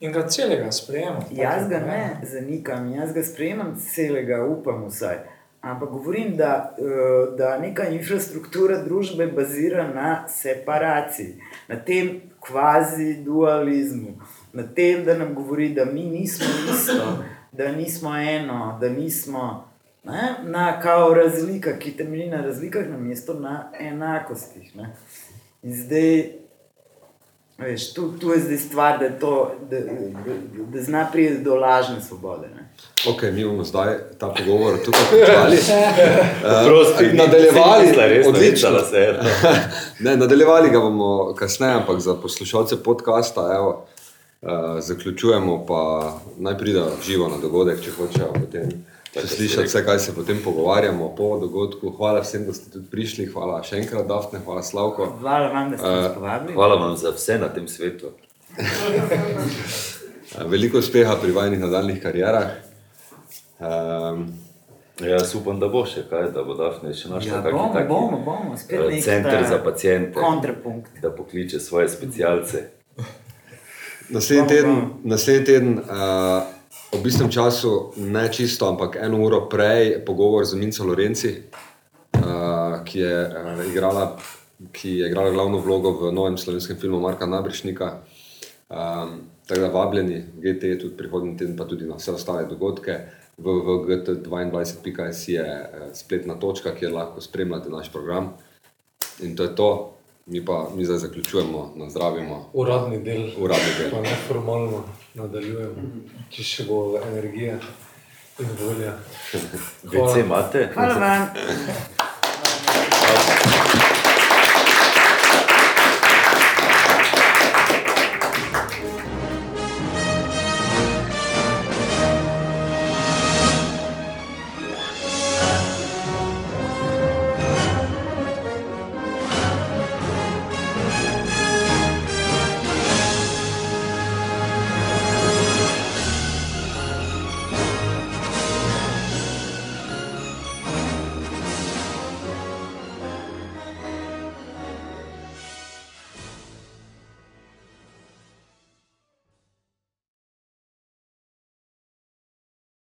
In ga celega sprejemati. Jaz ga ne zanikam, jaz ga sprejemam celega, upam vsaj. Ampak govorim, da, eh, da neka infrastruktura družbe bazira na separaciji, na tem kvazi dualizmu, na tem, da nam govori, da mi nismo isto, da nismo eno, da nismo ne, na kao razlika, ki temelji na razlikah, na mesto na enakostih. Ne. In zdaj, veš, tu, tu je zdaj stvar, da, to, da, da, da zna priti do lažne svobode. Ne. Ok, mi bomo zdaj ta pogovor tukaj končali. *laughs* Prosti, Eh, nadaljevali, res odlično. navečala se je. *laughs* Ne, nadaljevali ga bomo kasneje, ampak za poslušalce podcasta evo, uh, zaključujemo, pa naj pridejo živo na dogodek, če hočejo potem še si slišati vse, kaj se potem pogovarjamo po dogodku. Hvala vsem, da ste tudi prišli, hvala še enkrat, Dafne, hvala Slavko. Hvala vam, da ste nas Eh, povabili. Hvala vam za vse na tem svetu. Eh, Veliko uspeha pri vajnih nadaljnih karierah. Um, Jaz upam, da bo še kaj, da bo Dafne še našla Ja, kakšen bomo, taki, bomo, bomo, spet eh, center za pacijente, Kontrapunkt. da pokliče svoje specialce. Naslednji teden, naslednji teden uh, ob istem času, ne čisto, ampak eno uro prej, pogovor z Minco Lorenci, uh, ki, je, uh, igrala, ki je igrala glavno vlogo v novem slovenskem filmu Marka Nabrešnika. Um, tako da vabljeni, GT tudi prihodnji teden, pa tudi na vse ostale dogodke. www.gt22.js je eh, spletna točka, kjer lahko spremljate naš program. In to je to, mi pa mi zdaj zaključujemo, nazdravimo, Uradni del, uradni del. pa neformalno nadaljujemo, če še bo energija in volja. VC imate? Hvala vam.